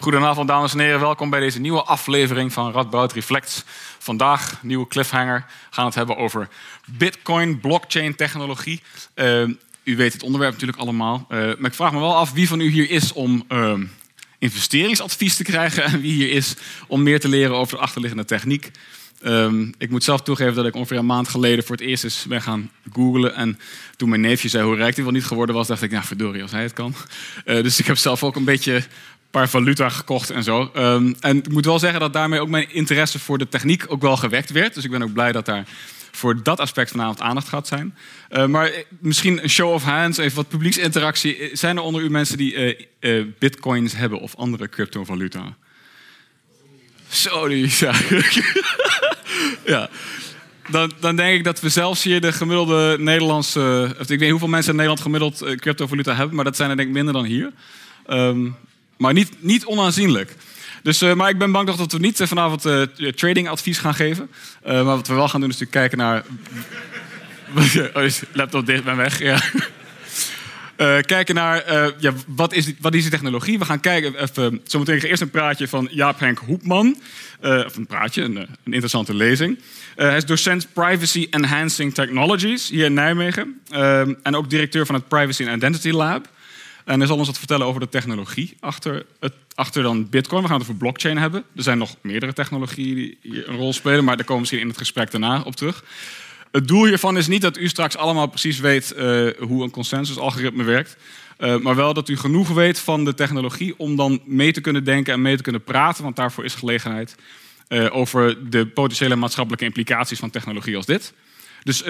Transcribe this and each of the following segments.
Goedenavond, dames en heren. Welkom bij deze nieuwe aflevering van Radboud Reflects. Vandaag, nieuwe cliffhanger, gaan we het hebben over Bitcoin, blockchain technologie. Uh, u weet het onderwerp natuurlijk allemaal. Uh, maar ik vraag me wel af wie van u hier is om uh, investeringsadvies te krijgen en wie hier is om meer te leren over de achterliggende techniek. Um, ik moet zelf toegeven dat ik ongeveer een maand geleden voor het eerst eens ben gaan googlen. En toen mijn neefje zei hoe rijk hij wel niet geworden was, dacht ik, nou verdorie, als hij het kan. Dus ik heb zelf ook een beetje paar valuta gekocht en zo. Um, en ik moet wel zeggen dat daarmee ook mijn interesse voor de techniek ook wel gewekt werd. Dus ik ben ook blij dat daar voor dat aspect vanavond aandacht gaat zijn. Uh, maar misschien een show of hands, even wat publieksinteractie. Zijn er onder u mensen die uh, bitcoins hebben of andere cryptovaluta? Sorry, ja. ja. Dan, dan, denk ik dat we zelfs hier de gemiddelde Nederlandse... Of ik weet niet hoeveel mensen in Nederland gemiddeld cryptovaluta hebben... maar dat zijn er denk ik minder dan hier. Um, maar niet, niet onaanzienlijk. Dus, uh, maar ik ben bang dat we niet vanavond uh, tradingadvies gaan geven. maar wat we wel gaan doen is natuurlijk kijken naar... oh, laptop dicht, ben weg. Ja. Kijken naar ja, wat, is die, wat is technologie. We gaan kijken, even, zometeen eerst een praatje van Jaap Henk Hoepman. Of een praatje, een, een interessante lezing. hij is docent Privacy Enhancing Technologies hier in Nijmegen. en ook directeur van het Privacy and Identity Lab. En hij zal ons wat vertellen over de technologie achter, het, achter dan Bitcoin. We gaan het over blockchain hebben. Er zijn nog meerdere technologieën die hier een rol spelen, maar daar komen we misschien in het gesprek daarna op terug. Het doel hiervan is niet dat u straks allemaal precies weet uh, hoe een consensusalgoritme werkt. Uh, maar wel dat u genoeg weet van de technologie om dan mee te kunnen denken en mee te kunnen praten. Want daarvoor is gelegenheid uh, over de potentiële maatschappelijke implicaties van technologie als dit. Dus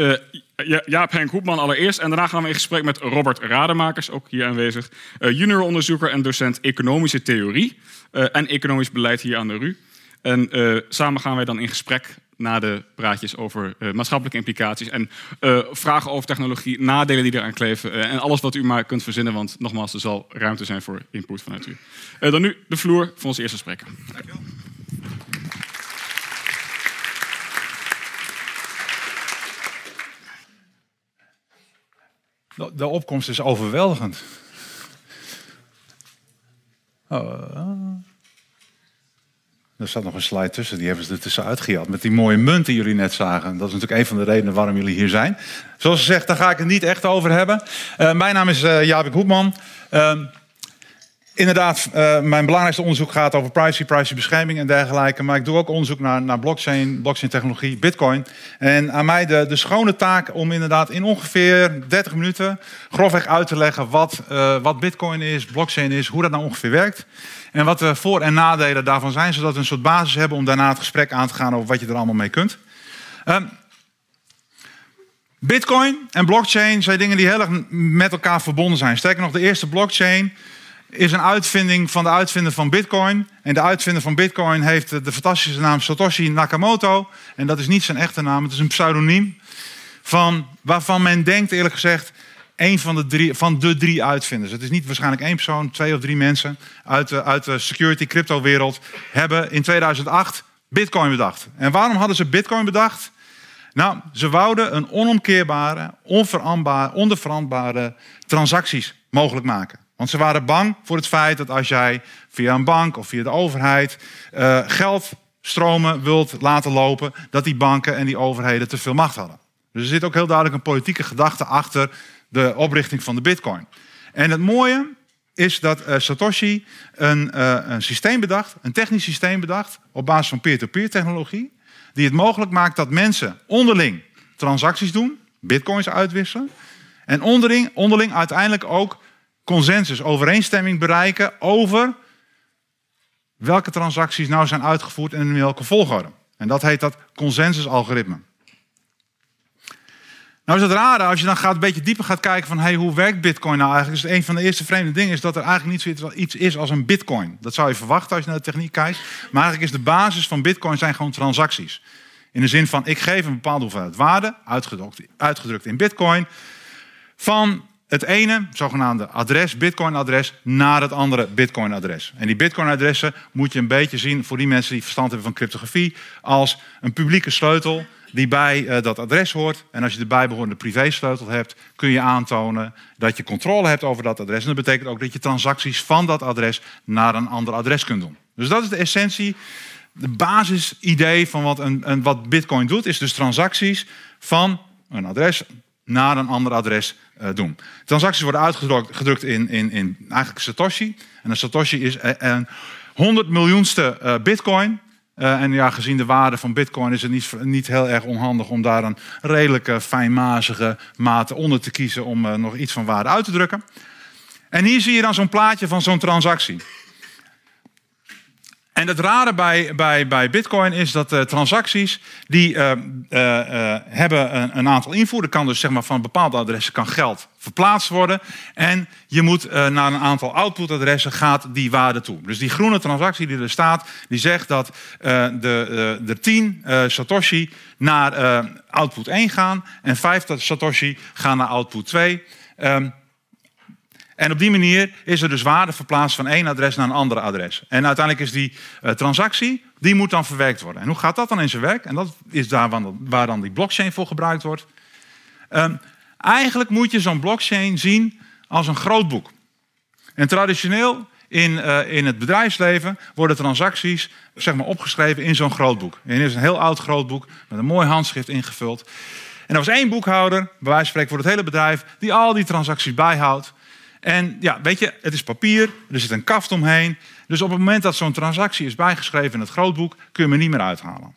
Jaap Henk Hoepman allereerst. En daarna gaan we in gesprek met Robert Rademakers, ook hier aanwezig. junior onderzoeker en docent economische theorie en economisch beleid hier aan de RU. En samen gaan wij dan in gesprek na de praatjes over maatschappelijke implicaties en vragen over technologie, nadelen die eraan kleven en alles wat u maar kunt verzinnen, want nogmaals, er zal ruimte zijn voor input vanuit u. dan nu de vloer voor ons eerste spreker. Dankjewel. De, opkomst is overweldigend. Oh, er staat nog een slide tussen, die hebben ze er gejat. Met die mooie munt die jullie net zagen. Dat is natuurlijk een van de redenen waarom jullie hier zijn. Zoals gezegd, daar ga ik het niet echt over hebben. Uh, mijn naam is uh, Jabik Hoepman. Uh, inderdaad, mijn belangrijkste onderzoek gaat over privacy, privacybescherming en dergelijke. Maar ik doe ook onderzoek naar, naar blockchain, blockchain technologie, bitcoin. En aan mij de, de schone taak om inderdaad in ongeveer 30 minuten grofweg uit te leggen wat, wat bitcoin is, blockchain is, hoe dat nou ongeveer werkt. En wat de voor- en nadelen daarvan zijn, zodat we een soort basis hebben om daarna het gesprek aan te gaan over wat je er allemaal mee kunt. Um, Bitcoin en blockchain zijn dingen die heel erg met elkaar verbonden zijn. Sterker nog, de eerste blockchain is een uitvinding van de uitvinder van Bitcoin. En de uitvinder van Bitcoin heeft de fantastische naam Satoshi Nakamoto. En dat is niet zijn echte naam, het is een pseudoniem. Van, waarvan men denkt, eerlijk gezegd, een van de drie, van de drie uitvinders. Het is niet waarschijnlijk één persoon, twee of drie mensen uit de, uit de security crypto wereld hebben in 2008 Bitcoin bedacht. En waarom hadden ze Bitcoin bedacht? Nou, ze wouden een onomkeerbare, onverandbare, transacties mogelijk maken. Want ze waren bang voor het feit dat als jij via een bank of via de overheid uh, geldstromen wilt laten lopen, dat die banken en die overheden te veel macht hadden. Dus er zit ook heel duidelijk een politieke gedachte achter de oprichting van de Bitcoin. En het mooie is dat uh, Satoshi een, uh, een systeem bedacht, een technisch systeem bedacht, op basis van peer-to-peer technologie, die het mogelijk maakt dat mensen onderling transacties doen, bitcoins uitwisselen, en onderling, onderling uiteindelijk ook consensus, overeenstemming bereiken over welke transacties nou zijn uitgevoerd en in welke volgorde. En dat heet dat consensusalgoritme. Nou is het rare, als je dan gaat, een beetje dieper gaat kijken van hey, hoe werkt bitcoin nou eigenlijk. Dus een van de eerste vreemde dingen is dat er eigenlijk niet zoiets is als een bitcoin. Dat zou je verwachten als je naar de techniek kijkt. Maar eigenlijk is de basis van bitcoin zijn gewoon transacties. In de zin van ik geef een bepaalde hoeveelheid waarde, uitgedrukt, uitgedrukt in bitcoin, van het ene zogenaamde adres, bitcoin-adres, naar het andere bitcoin-adres. En die bitcoin-adressen moet je een beetje zien voor die mensen die verstand hebben van cryptografie als een publieke sleutel die bij eh, dat adres hoort. En als je de bijbehorende privésleutel hebt, kun je aantonen dat je controle hebt over dat adres. En dat betekent ook dat je transacties van dat adres naar een ander adres kunt doen. Dus dat is de essentie, de basisidee van wat, een, wat Bitcoin doet, is dus transacties van een adres naar een ander adres doen. Transacties worden uitgedrukt in, in, in eigenlijk Satoshi. En een Satoshi is een 100 miljoenste uh, Bitcoin. En ja, gezien de waarde van Bitcoin is het niet, niet heel erg onhandig om daar een redelijke, fijnmazige mate onder te kiezen om nog iets van waarde uit te drukken. En hier zie je dan zo'n plaatje van zo'n transactie. En het rare bij, bij, bij Bitcoin is dat uh, transacties die uh, uh, hebben een, aantal invoeren. Kan dus zeg maar van bepaalde adressen kan geld verplaatst worden. En je moet naar een aantal output-adressen gaat die waarde toe. Dus die groene transactie die er staat, die zegt dat de, de 10 Satoshi naar output 1 gaan en 5 Satoshi gaan naar output 2. Um, en op die manier is er dus waarde verplaatst van één adres naar een ander adres. En uiteindelijk is die uh, transactie, die moet dan verwerkt worden. En hoe gaat dat dan in zijn werk? En dat is daar waar dan die blockchain voor gebruikt wordt. Um, eigenlijk moet je zo'n blockchain zien als een groot boek. En traditioneel in, uh, in het bedrijfsleven worden transacties zeg maar, opgeschreven in zo'n groot boek. En is een heel oud groot boek met een mooi handschrift ingevuld. En er was één boekhouder, bij wijze van spreken voor het hele bedrijf, die al die transacties bijhoudt. En ja, weet je, het is papier, er zit een kaft omheen. Dus op het moment dat zo'n transactie is bijgeschreven in het grootboek, kun je hem niet meer uithalen.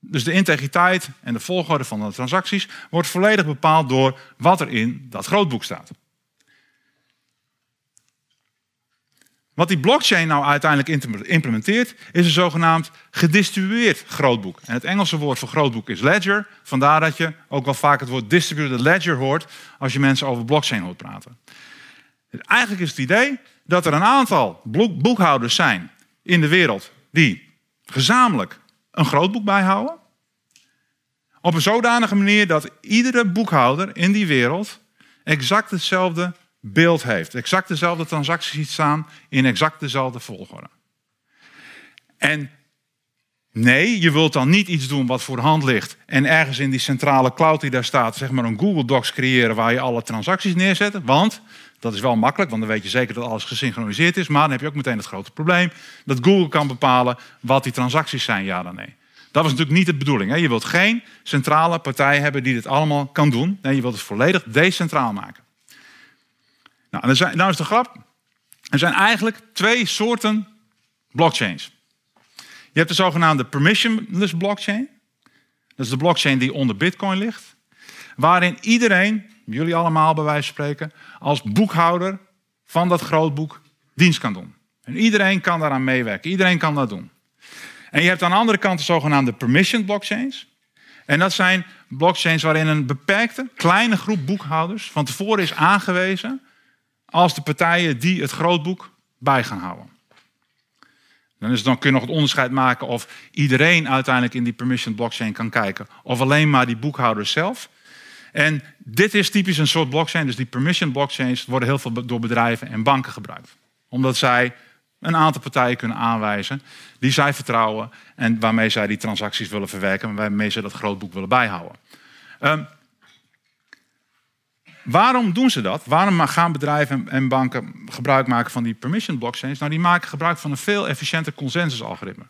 Dus de integriteit en de volgorde van de transacties wordt volledig bepaald door wat er in dat grootboek staat. Wat die blockchain nou uiteindelijk implementeert, is een zogenaamd gedistribueerd grootboek. En het Engelse woord voor grootboek is ledger. Vandaar dat je ook wel vaak het woord distributed ledger hoort als je mensen over blockchain hoort praten. Eigenlijk is het idee dat er een aantal boekhouders zijn in de wereld die gezamenlijk een groot boek bijhouden. Op een zodanige manier dat iedere boekhouder in die wereld exact hetzelfde beeld heeft. Exact dezelfde transacties ziet staan in exact dezelfde volgorde. En nee, je wilt dan niet iets doen wat voor de hand ligt en ergens in die centrale cloud die daar staat, zeg maar een Google Docs creëren waar je alle transacties neerzet. Want dat is wel makkelijk, want dan weet je zeker dat alles gesynchroniseerd is. Maar dan heb je ook meteen het grote probleem dat Google kan bepalen wat die transacties zijn, ja dan nee. Dat was natuurlijk niet de bedoeling. Hè? Je wilt geen centrale partij hebben die dit allemaal kan doen. Nee, je wilt het volledig decentraal maken. Nou, en zijn, nou is de grap. Er zijn eigenlijk twee soorten blockchains. Je hebt de zogenaamde permissionless blockchain. Dat is de blockchain die onder Bitcoin ligt. Waarin iedereen jullie allemaal bij wijze van spreken, als boekhouder van dat grootboek dienst kan doen. En iedereen kan daaraan meewerken, iedereen kan dat doen. En je hebt aan de andere kant de zogenaamde permission blockchains. En dat zijn blockchains waarin een beperkte, kleine groep boekhouders van tevoren is aangewezen als de partijen die het grootboek bij gaan houden. Dan, is, dan kun je nog het onderscheid maken of iedereen uiteindelijk in die permission blockchain kan kijken. Of alleen maar die boekhouders zelf. En dit is typisch een soort blockchain. Dus die permission blockchains worden heel veel door bedrijven en banken gebruikt. Omdat zij een aantal partijen kunnen aanwijzen die zij vertrouwen en waarmee zij die transacties willen verwerken en waarmee ze dat grootboek willen bijhouden. Um, waarom doen ze dat? Waarom gaan bedrijven en banken gebruik maken van die permission blockchains? Nou, die maken gebruik van een veel efficiënter consensusalgoritme.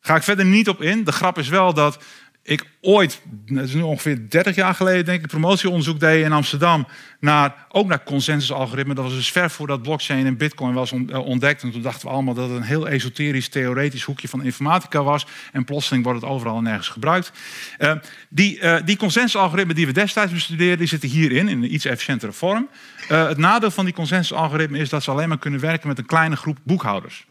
Ga ik verder niet op in. De grap is wel dat ik ooit, het is nu ongeveer 30 jaar geleden, denk ik, promotieonderzoek deed in Amsterdam. Naar, ook naar consensusalgoritmen. Dat was dus ver voordat blockchain en bitcoin was eh, ontdekt. En toen dachten we allemaal dat het een heel esoterisch, theoretisch hoekje van informatica was. En plotseling wordt het overal en nergens gebruikt. Uh, die, uh, die consensusalgoritmen die we destijds bestudeerden, die zitten hierin, in een iets efficiëntere vorm. Het nadeel van die consensusalgoritmen is dat ze alleen maar kunnen werken met een kleine groep boekhouders.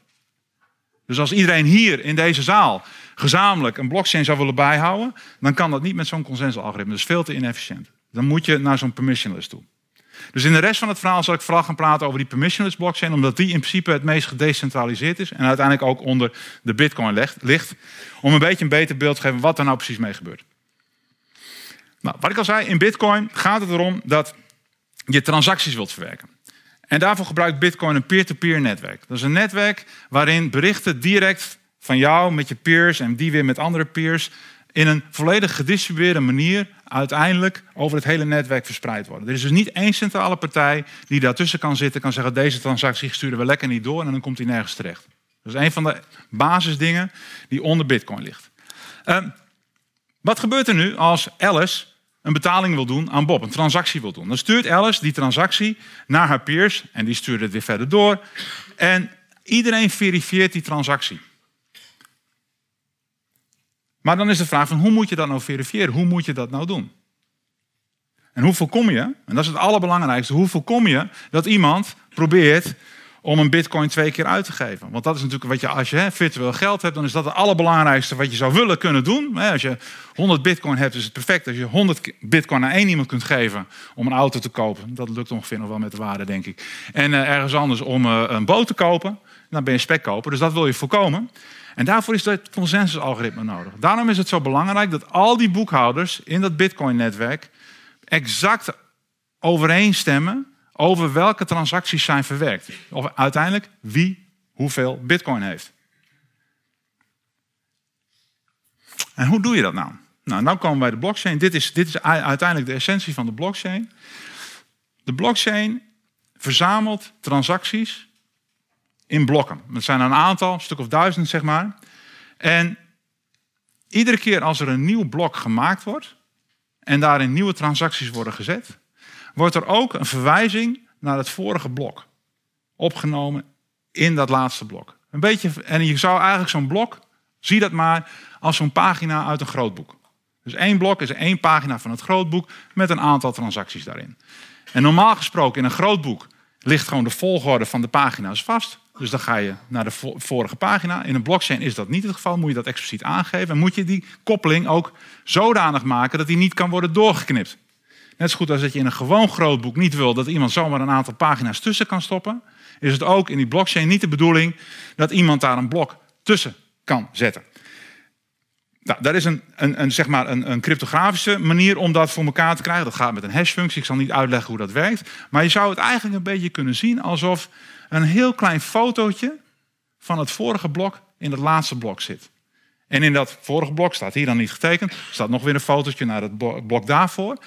Dus als iedereen hier in deze zaal gezamenlijk een blockchain zou willen bijhouden, dan kan dat niet met zo'n consensusalgoritme. Dat is veel te inefficiënt. Dan moet je naar zo'n permissionless toe. Dus in de rest van het verhaal zal ik vooral gaan praten over die permissionless blockchain, omdat die in principe het meest gedecentraliseerd is en uiteindelijk ook onder de Bitcoin ligt, om een beetje een beter beeld te geven wat er nou precies mee gebeurt. Nou, wat ik al zei, in Bitcoin gaat het erom dat je transacties wilt verwerken. En daarvoor gebruikt Bitcoin een peer-to-peer netwerk. Dat is een netwerk waarin berichten direct van jou met je peers en die weer met andere peers in een volledig gedistribueerde manier uiteindelijk over het hele netwerk verspreid worden. Er is dus niet één centrale partij die daartussen kan zitten, kan zeggen deze transactie sturen we lekker niet door en dan komt die nergens terecht. Dat is een van de basisdingen die onder Bitcoin ligt. Ehm, wat gebeurt er nu als Alice een betaling wil doen aan Bob, een transactie wil doen? Dan stuurt Alice die transactie naar haar peers en die stuurt het weer verder door. En iedereen verifieert die transactie. Maar dan is de vraag van hoe moet je dat nou verifiëren? Hoe moet je dat nou doen? En hoe voorkom je, en dat is het allerbelangrijkste, hoe voorkom je dat iemand probeert om een bitcoin twee keer uit te geven? Want dat is natuurlijk wat je, als je hè, virtueel geld hebt, dan is dat het allerbelangrijkste wat je zou willen kunnen doen. Als je 100 bitcoin hebt, is het perfect als je 100 bitcoin aan één iemand kunt geven om een auto te kopen. Dat lukt ongeveer nog wel met de waarde, denk ik. En uh, ergens anders om uh, een boot te kopen, dan ben je spekkoper. Dus dat wil je voorkomen. En daarvoor is dat consensusalgoritme nodig. Daarom is het zo belangrijk dat al die boekhouders in dat Bitcoin-netwerk exact overeenstemmen over welke transacties zijn verwerkt. Of uiteindelijk wie hoeveel Bitcoin heeft. En hoe doe je dat nou? Nou, nou komen we bij de blockchain. Dit is, dit is uiteindelijk de essentie van de blockchain. De blockchain verzamelt transacties in blokken. Het zijn een aantal, een stuk of duizend zeg maar. En iedere keer als er een nieuw blok gemaakt wordt en daarin nieuwe transacties worden gezet, wordt er ook een verwijzing naar het vorige blok opgenomen in dat laatste blok. Een beetje, en je zou eigenlijk zo'n blok, zie dat maar als zo'n pagina uit een grootboek. Dus één blok is één pagina van het grootboek met een aantal transacties daarin. En normaal gesproken in een grootboek ligt gewoon de volgorde van de pagina's vast. Dus dan ga je naar de vorige pagina. In een blockchain is dat niet het geval, moet je dat expliciet aangeven. En moet je die koppeling ook zodanig maken dat die niet kan worden doorgeknipt. Net zo goed als dat je in een gewoon grootboek niet wil dat iemand zomaar een aantal pagina's tussen kan stoppen, is het ook in die blockchain niet de bedoeling dat iemand daar een blok tussen kan zetten. Nou, daar is een, een, een, zeg maar een, een, cryptografische manier om dat voor elkaar te krijgen. Dat gaat met een hashfunctie. Ik zal niet uitleggen hoe dat werkt. Maar je zou het eigenlijk een beetje kunnen zien alsof een heel klein fotootje van het vorige blok in het laatste blok zit. En in dat vorige blok staat hier dan niet getekend, staat nog weer een fotootje naar het blok daarvoor.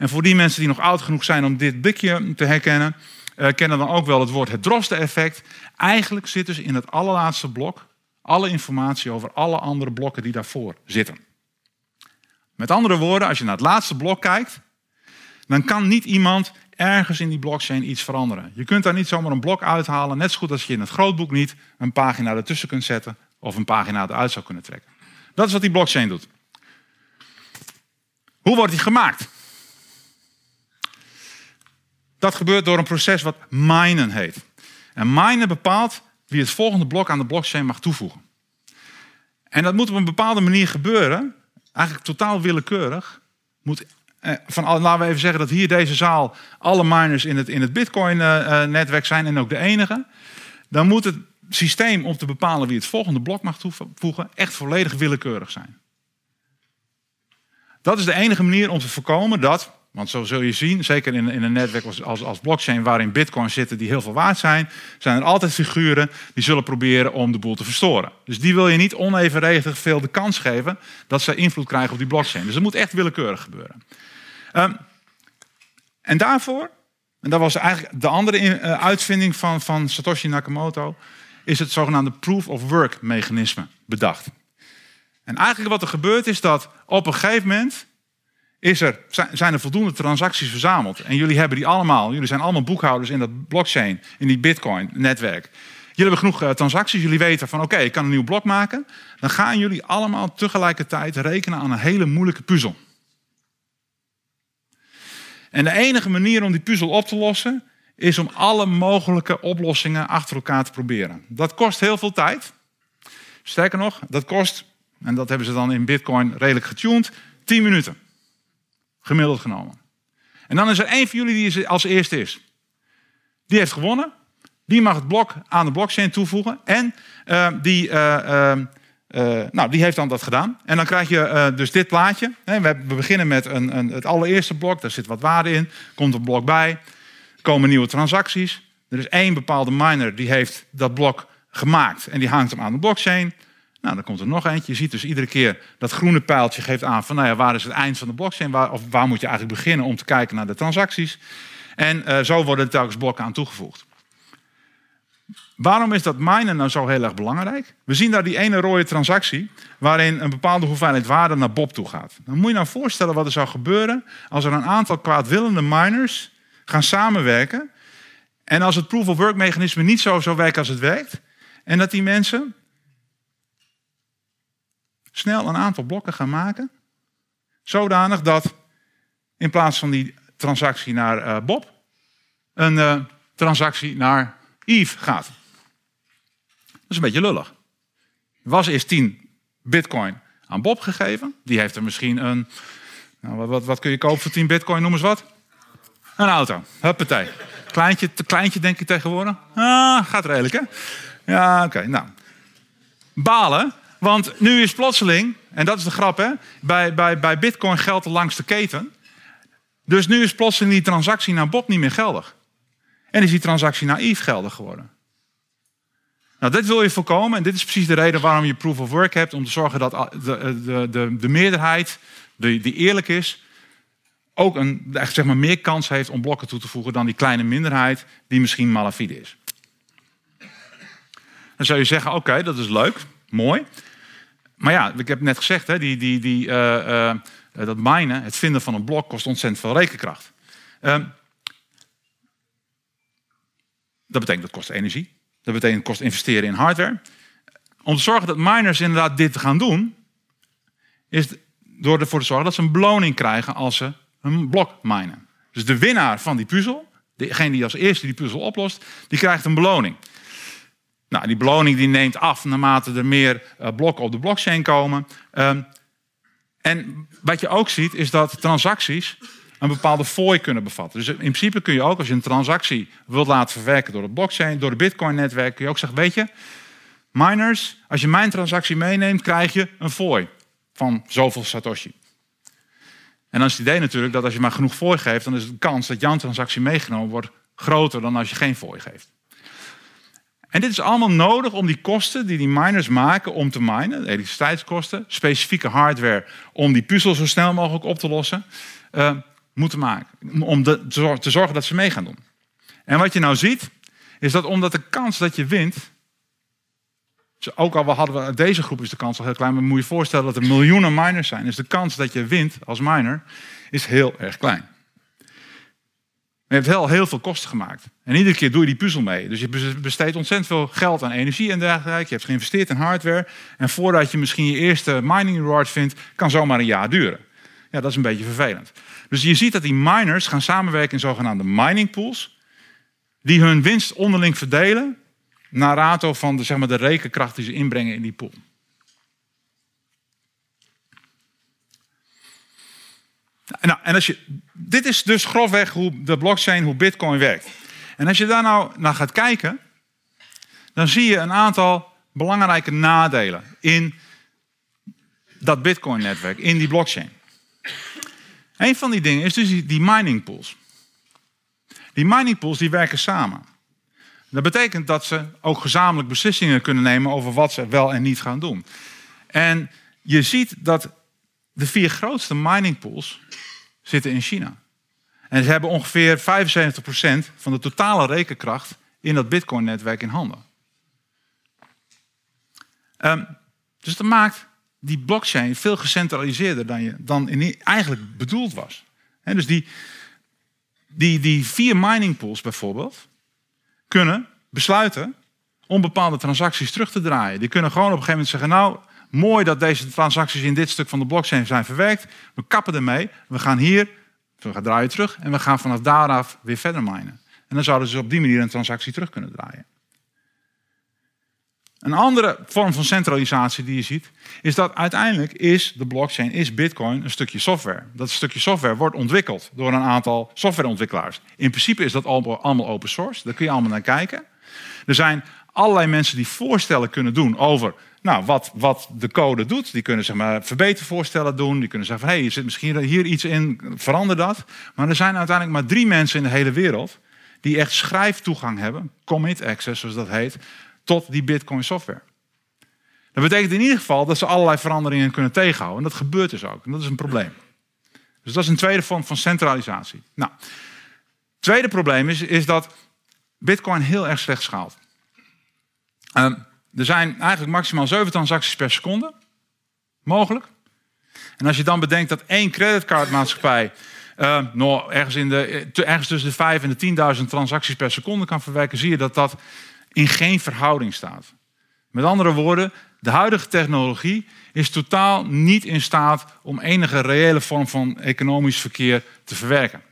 En voor die mensen die nog oud genoeg zijn om dit blikje te herkennen, uh, kennen dan ook wel het woord het Drosten-effect. Eigenlijk zit dus in het allerlaatste blok alle informatie over alle andere blokken die daarvoor zitten. Met andere woorden, als je naar het laatste blok kijkt, dan kan niet iemand ergens in die blockchain iets veranderen. Je kunt daar niet zomaar een blok uithalen, net zo goed als je in het grootboek niet een pagina ertussen kunt zetten of een pagina eruit zou kunnen trekken. Dat is wat die blockchain doet. Hoe wordt die gemaakt? Dat gebeurt door een proces wat minen heet. En minen bepaalt wie het volgende blok aan de blockchain mag toevoegen. En dat moet op een bepaalde manier gebeuren, eigenlijk totaal willekeurig. Moet eh, van, laten we even zeggen dat hier deze zaal alle miners in het, in het Bitcoin-netwerk zijn en ook de enige. Dan moet het systeem om te bepalen wie het volgende blok mag toevoegen echt volledig willekeurig zijn. Dat is de enige manier om te voorkomen dat, want zo zul je zien, zeker in, in een netwerk als, als, blockchain waarin bitcoins zitten die heel veel waard zijn, zijn er altijd figuren die zullen proberen om de boel te verstoren. Dus die wil je niet onevenredig veel de kans geven dat ze invloed krijgen op die blockchain. Dus dat moet echt willekeurig gebeuren. Um, en daarvoor, en dat was eigenlijk de andere uh, uitvinding van, van Satoshi Nakamoto, is het zogenaamde proof of work mechanisme bedacht. En eigenlijk wat er gebeurt is dat op een gegeven moment is er, zijn er voldoende transacties verzameld. En jullie hebben die allemaal, jullie zijn allemaal boekhouders in dat blockchain, in die bitcoin netwerk. Jullie hebben genoeg uh, transacties, jullie weten van oké, ik kan een nieuw blok maken. Dan gaan jullie allemaal tegelijkertijd rekenen aan een hele moeilijke puzzel. En de enige manier om die puzzel op te lossen is om alle mogelijke oplossingen achter elkaar te proberen. Dat kost heel veel tijd. Sterker nog, dat kost, en dat hebben ze dan in Bitcoin redelijk getuned, 10 minuten. Gemiddeld genomen. En dan is er één van jullie die als eerste is. Die heeft gewonnen. Die mag het blok aan de blockchain toevoegen. En uh, die, uh, uh, nou, die heeft dan dat gedaan. En dan krijg je uh, dus dit plaatje. We beginnen met een, een, het allereerste blok. Daar zit wat waarde in. Komt een blok bij. Komen nieuwe transacties. Er is één bepaalde miner die heeft dat blok gemaakt. En die hangt hem aan de blockchain. Nou, dan komt er nog eentje. Je ziet dus iedere keer dat groene pijltje geeft aan van, nou ja, waar is het eind van de blockchain? Waar, of waar moet je eigenlijk beginnen om te kijken naar de transacties? En uh, zo worden er telkens blokken aan toegevoegd. Waarom is dat minen nou zo heel erg belangrijk? We zien daar die ene rode transactie waarin een bepaalde hoeveelheid waarde naar Bob toe gaat. Dan moet je nou voorstellen wat er zou gebeuren als er een aantal kwaadwillende miners gaan samenwerken. En als het proof of work mechanisme niet zo zou werken als het werkt. En dat die mensen snel een aantal blokken gaan maken. Zodanig dat in plaats van die transactie naar uh, Bob, een uh, transactie naar Eve gaat. Dat is een beetje lullig. Was eerst 10 bitcoin aan Bob gegeven. Die heeft er misschien een. Nou, wat, wat kun je kopen voor 10 bitcoin? Noem eens wat. Een auto. Huppatee. Kleintje, kleintje denk ik tegenwoordig. Ah, gaat redelijk hè? Ja, oké. Nou. Balen. Want nu is plotseling, en dat is de grap hè, bij, bij, bij bitcoin geldt de langste keten. Dus nu is plotseling die transactie naar Bob niet meer geldig. En is die transactie naïef geldig geworden. Nou, dit wil je voorkomen en dit is precies de reden waarom je proof of work hebt. Om te zorgen dat de, de, de, de meerderheid, die, die eerlijk is, ook een, zeg maar, meer kans heeft om blokken toe te voegen dan die kleine minderheid die misschien malafide is. Dan zou je zeggen, oké, dat is leuk, mooi. Maar ja, ik heb net gezegd, hè, die, die, die, uh, uh, dat minen, het vinden van een blok, kost ontzettend veel rekenkracht. Uh, dat betekent dat kost energie. Dat betekent dat kost investeren in hardware. Om te zorgen dat miners inderdaad dit gaan doen, is door ervoor te zorgen dat ze een beloning krijgen als ze een blok minen. Dus de winnaar van die puzzel, degene die als eerste die puzzel oplost, die krijgt een beloning. Nou, die beloning die neemt af naarmate er meer uh, blokken op de blockchain komen. Um, en wat je ook ziet is dat transacties een bepaalde fooi kunnen bevatten. Dus in principe kun je ook, als je een transactie wilt laten verwerken door de blockchain, door de Bitcoin-netwerk, kun je ook zeggen: Weet je, miners, als je mijn transactie meeneemt, krijg je een fooi van zoveel Satoshi. En dan is het idee natuurlijk dat als je maar genoeg fooi geeft, dan is de kans dat jouw transactie meegenomen wordt groter dan als je geen fooi geeft. En dit is allemaal nodig om die kosten die die miners maken om te minen, elektriciteitskosten, specifieke hardware om die puzzel zo snel mogelijk op te lossen, uh, moeten maken. Om te zorgen dat ze mee gaan doen. En wat je nou ziet, is dat omdat de kans dat je wint. Ook al hadden we deze groep is de kans al heel klein, maar moet je je voorstellen dat er miljoenen miners zijn. Dus de kans dat je wint als miner is heel erg klein. Je hebt wel heel veel kosten gemaakt. En iedere keer doe je die puzzel mee. Dus je besteedt ontzettend veel geld aan energie en dergelijke. Je hebt geïnvesteerd in hardware. En voordat je misschien je eerste mining reward vindt, kan zomaar een jaar duren. Ja, dat is een beetje vervelend. Dus je ziet dat die miners gaan samenwerken in zogenaamde mining pools. Die hun winst onderling verdelen naar rato van de, zeg maar, de rekenkracht die ze inbrengen in die pool. Nou, en als je, dit is dus grofweg hoe de blockchain, hoe bitcoin werkt. En als je daar nou naar gaat kijken, dan zie je een aantal belangrijke nadelen in dat bitcoin-netwerk, in die blockchain. Een van die dingen is dus die mining pools. Die mining pools die werken samen. Dat betekent dat ze ook gezamenlijk beslissingen kunnen nemen over wat ze wel en niet gaan doen. En je ziet dat de vier grootste mining pools zitten in China. En ze hebben ongeveer 75% van de totale rekenkracht in dat Bitcoin-netwerk in handen. Um, dus dat maakt die blockchain veel gecentraliseerder dan, je, dan in, eigenlijk bedoeld was. dus die, die, die vier mining pools bijvoorbeeld kunnen besluiten om bepaalde transacties terug te draaien. Die kunnen gewoon op een gegeven moment zeggen: Nou, mooi dat deze transacties in dit stuk van de blockchain zijn verwerkt. We kappen ermee. We gaan hier, we gaan draaien terug en we gaan vanaf daaraf weer verder minen. En dan zouden ze op die manier een transactie terug kunnen draaien. Een andere vorm van centralisatie die je ziet, is dat uiteindelijk is de blockchain, is Bitcoin een stukje software. Dat stukje software wordt ontwikkeld door een aantal softwareontwikkelaars. In principe is dat allemaal open source, daar kun je allemaal naar kijken. Er zijn allerlei mensen die voorstellen kunnen doen over nou, wat, wat de code doet. Die kunnen zeg maar, verbetervoorstellen doen. Die kunnen zeggen van, hé, hey, er zit misschien hier iets in, verander dat. Maar er zijn uiteindelijk maar drie mensen in de hele wereld die echt schrijftoegang hebben, commit access zoals dat heet, tot die Bitcoin software. Dat betekent in ieder geval dat ze allerlei veranderingen kunnen tegenhouden. En dat gebeurt dus ook. En dat is een probleem. Dus dat is een tweede vorm van centralisatie. Nou, tweede probleem is, is dat Bitcoin heel erg slecht schaalt. Uh, er zijn eigenlijk maximaal 7 transacties per seconde mogelijk. En als je dan bedenkt dat één creditcardmaatschappij uh, ergens, in de, ergens tussen de 5 en de 10.000 transacties per seconde kan verwerken, zie je dat dat in geen verhouding staat. Met andere woorden, de huidige technologie is totaal niet in staat om enige reële vorm van economisch verkeer te verwerken.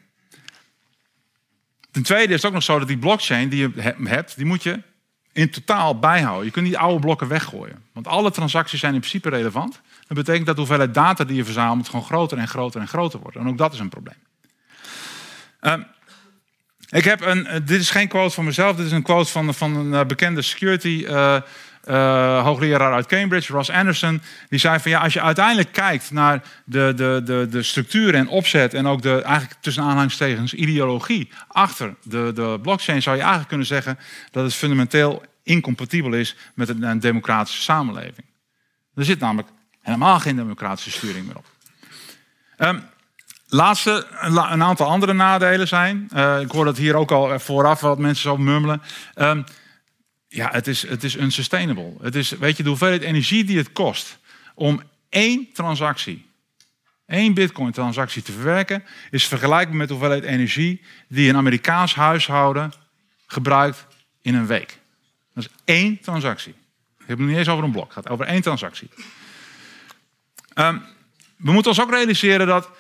Ten tweede is het ook nog zo dat die blockchain die je hebt, die moet je in totaal bijhouden. Je kunt niet oude blokken weggooien. Want alle transacties zijn in principe relevant. Dat betekent dat de hoeveelheid data die je verzamelt gewoon groter en groter en groter wordt. En ook dat is een probleem. Uh, ik heb een, eh, dit is geen quote van mezelf, dit is een quote van, van een eh, bekende security uh, hoogleraar uit Cambridge, Ross Anderson. Die zei van ja, als je uiteindelijk kijkt naar de, de, de, de structuur en opzet en ook de eigenlijk tussen aanhalingstekens ideologie achter de, de blockchain, zou je eigenlijk kunnen zeggen dat het fundamenteel incompatibel is met een, democratische samenleving. Er zit namelijk helemaal geen democratische sturing meer op. Um, laatste, een aantal andere nadelen zijn. Uh, ik hoor dat hier ook al vooraf wat mensen zo murmelen. Um, ja, het is, het is unsustainable. Het is, weet je, de hoeveelheid energie die het kost om één transactie, één bitcoin-transactie te verwerken, is vergelijkbaar met de hoeveelheid energie die een Amerikaans huishouden gebruikt in een week. Dat is één transactie. Ik heb het niet eens over een blok, het gaat over één transactie. Um, we moeten ons ook realiseren dat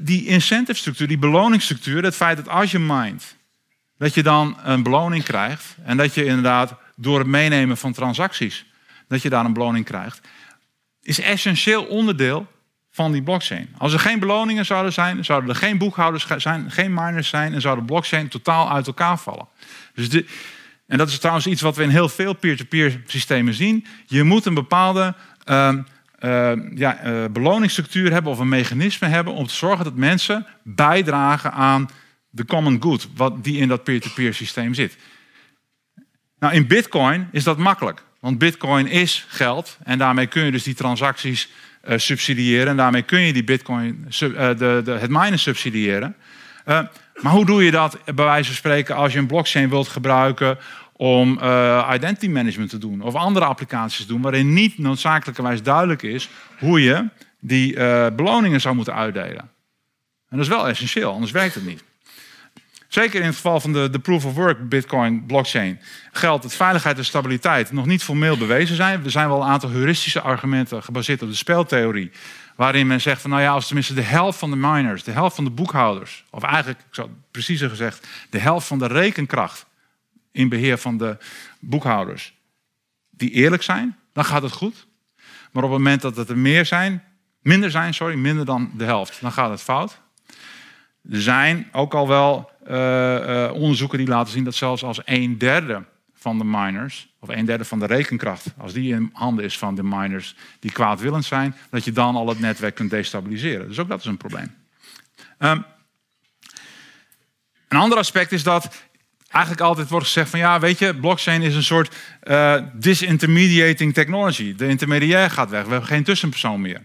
die incentive structuur, die beloningsstructuur, het feit dat als je mindt, dat je dan een beloning krijgt en dat je inderdaad door het meenemen van transacties, dat je daar een beloning krijgt, is essentieel onderdeel van die blockchain. Als er geen beloningen zouden zijn, zouden er geen boekhouders zijn, geen miners zijn en zou de blockchain totaal uit elkaar vallen. Dus en dat is trouwens iets wat we in heel veel peer-to-peer systemen zien. Je moet een bepaalde uh, ja, uh, beloningsstructuur hebben of een mechanisme hebben om te zorgen dat mensen bijdragen aan de common good, wat die in dat peer-to-peer systeem zit. Nou, in Bitcoin is dat makkelijk, want Bitcoin is geld en daarmee kun je dus die transacties uh, subsidiëren en daarmee kun je die Bitcoin, de, de, het minen subsidiëren. maar hoe doe je dat bij wijze van spreken als je een blockchain wilt gebruiken om identity management te doen of andere applicaties te doen waarin niet noodzakelijkerwijs duidelijk is hoe je die beloningen zou moeten uitdelen. En dat is wel essentieel, anders werkt het niet. Zeker in het geval van de, de proof of work Bitcoin blockchain geldt dat veiligheid en stabiliteit nog niet formeel bewezen zijn. Er zijn wel een aantal heuristische argumenten gebaseerd op de speltheorie. Waarin men zegt van nou ja, als tenminste de helft van de miners, de helft van de boekhouders, of eigenlijk, ik zou preciezer gezegd, de helft van de rekenkracht in beheer van de boekhouders die eerlijk zijn, dan gaat het goed. Maar op het moment dat het er meer zijn, minder zijn, sorry, minder dan de helft, dan gaat het fout. Er zijn ook al wel uh, uh, onderzoeken die laten zien dat zelfs als een derde van de miners, of een derde van de rekenkracht, als die in handen is van de miners die kwaadwillend zijn, dat je dan al het netwerk kunt destabiliseren. Dus ook dat is een probleem. Um, een ander aspect is dat eigenlijk altijd wordt gezegd van ja, weet je, blockchain is een soort uh, disintermediating technology. De intermediair gaat weg, we hebben geen tussenpersoon meer.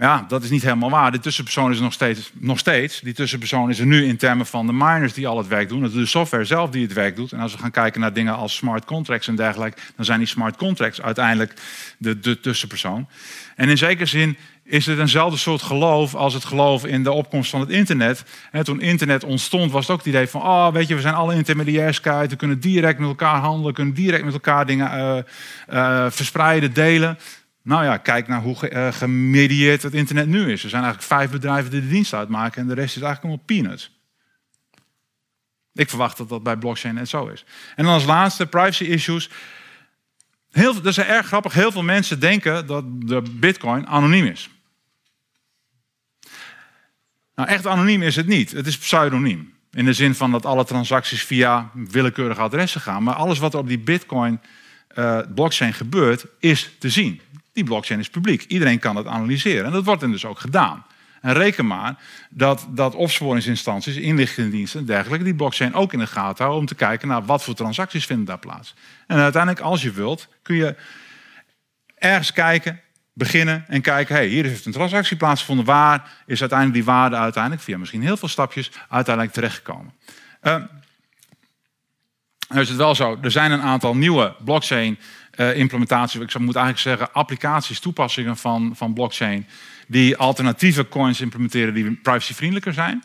Ja, dat is niet helemaal waar. De tussenpersoon is er nog steeds, nog steeds. Die tussenpersoon is er nu in termen van de miners die al het werk doen. De software zelf die het werk doet. En als we gaan kijken naar dingen als smart contracts en dergelijke, dan zijn die smart contracts uiteindelijk de, de tussenpersoon. En in zekere zin is het eenzelfde soort geloof als het geloof in de opkomst van het internet. En toen internet ontstond, was het ook het idee van: oh, weet je, we zijn alle intermediairs kwijt, we kunnen direct met elkaar handelen, kunnen direct met elkaar dingen uh, uh, verspreiden, delen. Nou ja, kijk naar hoe uh, gemedieerd het internet nu is. Er zijn eigenlijk vijf bedrijven die de dienst uitmaken en de rest is eigenlijk allemaal peanuts. Ik verwacht dat dat bij blockchain net zo is. En dan als laatste, privacy issues. Heel, dat is erg grappig. Heel veel mensen denken dat de bitcoin anoniem is. Nou, echt anoniem is het niet. Het is pseudoniem. In de zin van dat alle transacties via willekeurige adressen gaan. Maar alles wat er op die bitcoin uh, blockchain gebeurt, is te zien. Die blockchain is publiek. Iedereen kan het analyseren. En dat wordt dan dus ook gedaan. En reken maar dat, dat opsporingsinstanties, inlichtingendiensten en dergelijke, die blockchain ook in de gaten houden om te kijken naar wat voor transacties vinden daar plaats. En uiteindelijk, als je wilt, kun je ergens kijken, beginnen en kijken, hey, hier heeft een transactie plaatsgevonden. Waar is uiteindelijk die waarde uiteindelijk, via misschien heel veel stapjes, uiteindelijk terechtgekomen. Uh, is het wel zo, er zijn een aantal nieuwe blockchain uh, implementaties, ik moet eigenlijk zeggen applicaties, toepassingen van, van blockchain, die alternatieve coins implementeren die privacyvriendelijker zijn.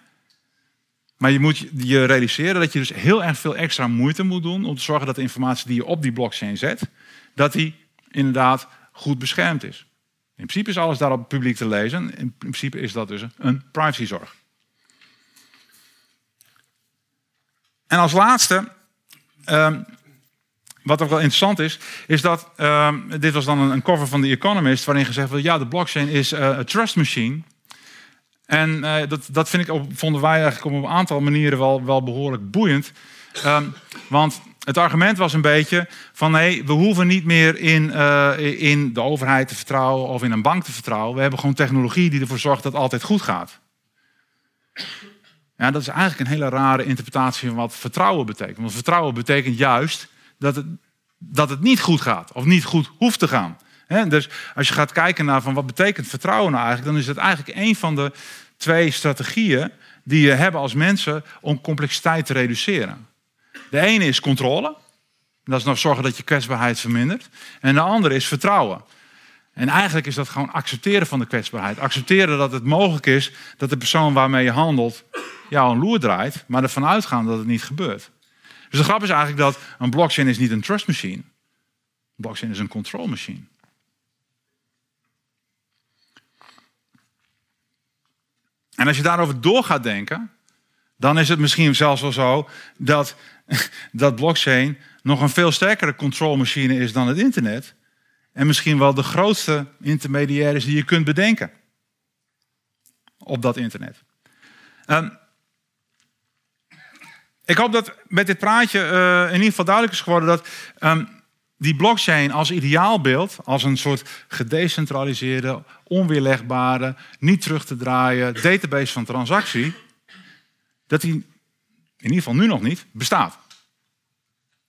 Maar je moet je realiseren dat je dus heel erg veel extra moeite moet doen om te zorgen dat de informatie die je op die blockchain zet, dat die inderdaad goed beschermd is. In principe is alles daarop publiek te lezen. In principe is dat dus een privacyzorg. En als laatste, um, wat ook wel interessant is, is dat um, dit was dan een, cover van The Economist, waarin gezegd wordt: ja, de blockchain is uh, een trust machine. En uh, dat, dat vind ik, vonden wij eigenlijk op een aantal manieren wel, wel behoorlijk boeiend. Um, want het argument was een beetje van nee, we hoeven niet meer in, uh, in de overheid te vertrouwen of in een bank te vertrouwen. We hebben gewoon technologie die ervoor zorgt dat het altijd goed gaat. Ja, dat is eigenlijk een hele rare interpretatie van wat vertrouwen betekent. Want vertrouwen betekent juist dat het, dat het niet goed gaat of niet goed hoeft te gaan. dus als je gaat kijken naar van wat betekent vertrouwen nou eigenlijk, dan is het eigenlijk een van de twee strategieën die je hebben als mensen om complexiteit te reduceren. De ene is controle. Dat is nog zorgen dat je kwetsbaarheid vermindert. En de andere is vertrouwen. En eigenlijk is dat gewoon accepteren van de kwetsbaarheid. Accepteren dat het mogelijk is dat de persoon waarmee je handelt jou een loer draait, maar ervan uitgaan dat het niet gebeurt. Dus de grap is eigenlijk dat een blockchain is niet een trust machine. Een blockchain is een control machine. En als je daarover door gaat denken, dan is het misschien zelfs wel zo dat, dat blockchain nog een veel sterkere controlmachine is dan het internet. En misschien wel de grootste intermediair is die je kunt bedenken op dat internet. Um, ik hoop dat met dit praatje uh, in ieder geval duidelijk is geworden dat um, die blockchain als ideaalbeeld, als een soort gedecentraliseerde, onweerlegbare, niet terug te draaien database van transactie, dat die in ieder geval nu nog niet bestaat.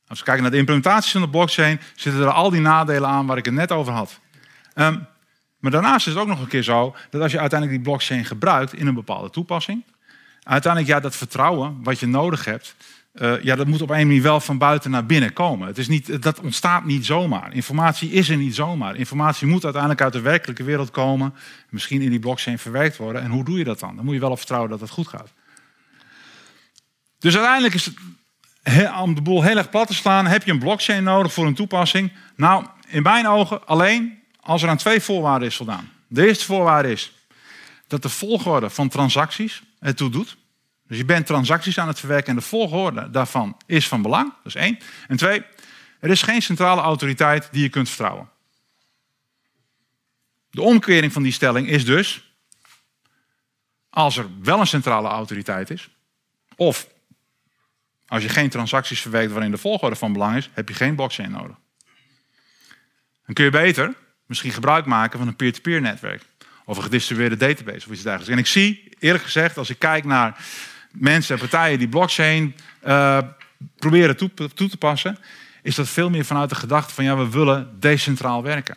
Als we kijken naar de implementaties van de blockchain, zitten er al die nadelen aan waar ik het net over had. Um, maar daarnaast is het ook nog een keer zo dat als je uiteindelijk die blockchain gebruikt in een bepaalde toepassing, uiteindelijk ja, dat vertrouwen wat je nodig hebt, uh, ja, dat moet op een manier wel van buiten naar binnen komen. Het is niet, dat ontstaat niet zomaar. Informatie is er niet zomaar. Informatie moet uiteindelijk uit de werkelijke wereld komen, misschien in die blockchain verwerkt worden. En hoe doe je dat dan? Dan moet je wel op vertrouwen dat het goed gaat. Dus uiteindelijk is het, om de boel heel erg plat te slaan, heb je een blockchain nodig voor een toepassing. Nou, in mijn ogen alleen als er aan twee voorwaarden is voldaan. De eerste voorwaarde is dat de volgorde van transacties ertoe doet. Dus je bent transacties aan het verwerken en de volgorde daarvan is van belang. Dat is één. En twee, er is geen centrale autoriteit die je kunt vertrouwen. De omkering van die stelling is dus, als er wel een centrale autoriteit is, of als je geen transacties verwerkt waarin de volgorde van belang is, heb je geen blockchain nodig. Dan kun je beter misschien gebruik maken van een peer-to-peer netwerk. Of een gedistribueerde database of iets dergelijks. En ik zie, eerlijk gezegd, als ik kijk naar mensen en partijen die blockchain uh, proberen toe, te passen, is dat veel meer vanuit de gedachte van ja, we willen decentraal werken.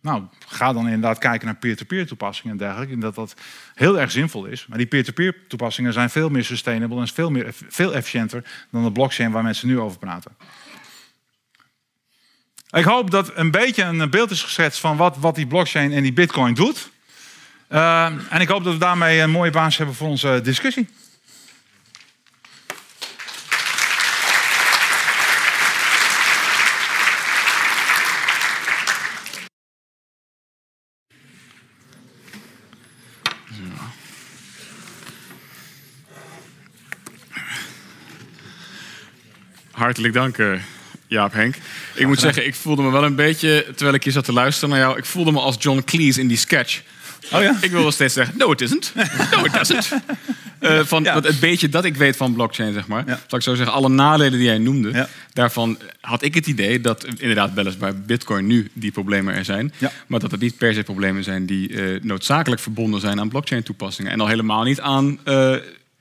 Nou, ga dan inderdaad kijken naar peer-to-peer toepassingen en dergelijke. En dat dat heel erg zinvol is. Maar die peer-to-peer toepassingen zijn veel meer sustainable en veel, meer, veel efficiënter dan de blockchain waar mensen nu over praten. Ik hoop dat een beetje een beeld is geschetst van wat, wat die blockchain en die bitcoin doet. Uh, en ik hoop dat we daarmee een mooie basis hebben voor onze discussie. Hartelijk dank, uh, Jaap Henk. Ik moet zeggen, ik voelde me wel een beetje, terwijl ik hier zat te luisteren naar jou, ik voelde me als John Cleese in die sketch. Oh ja? Ik wil wel steeds zeggen, no it isn't. No it doesn't. eh, van Ja. het beetje dat ik weet van blockchain, zeg maar. Ja. Zal ik zo zeggen, alle nadelen die jij noemde, Ja. daarvan had ik het idee dat inderdaad weliswaar Bitcoin nu die problemen er zijn, maar dat het niet per se problemen zijn die eh, noodzakelijk verbonden zijn aan blockchain toepassingen en al helemaal niet aan eh,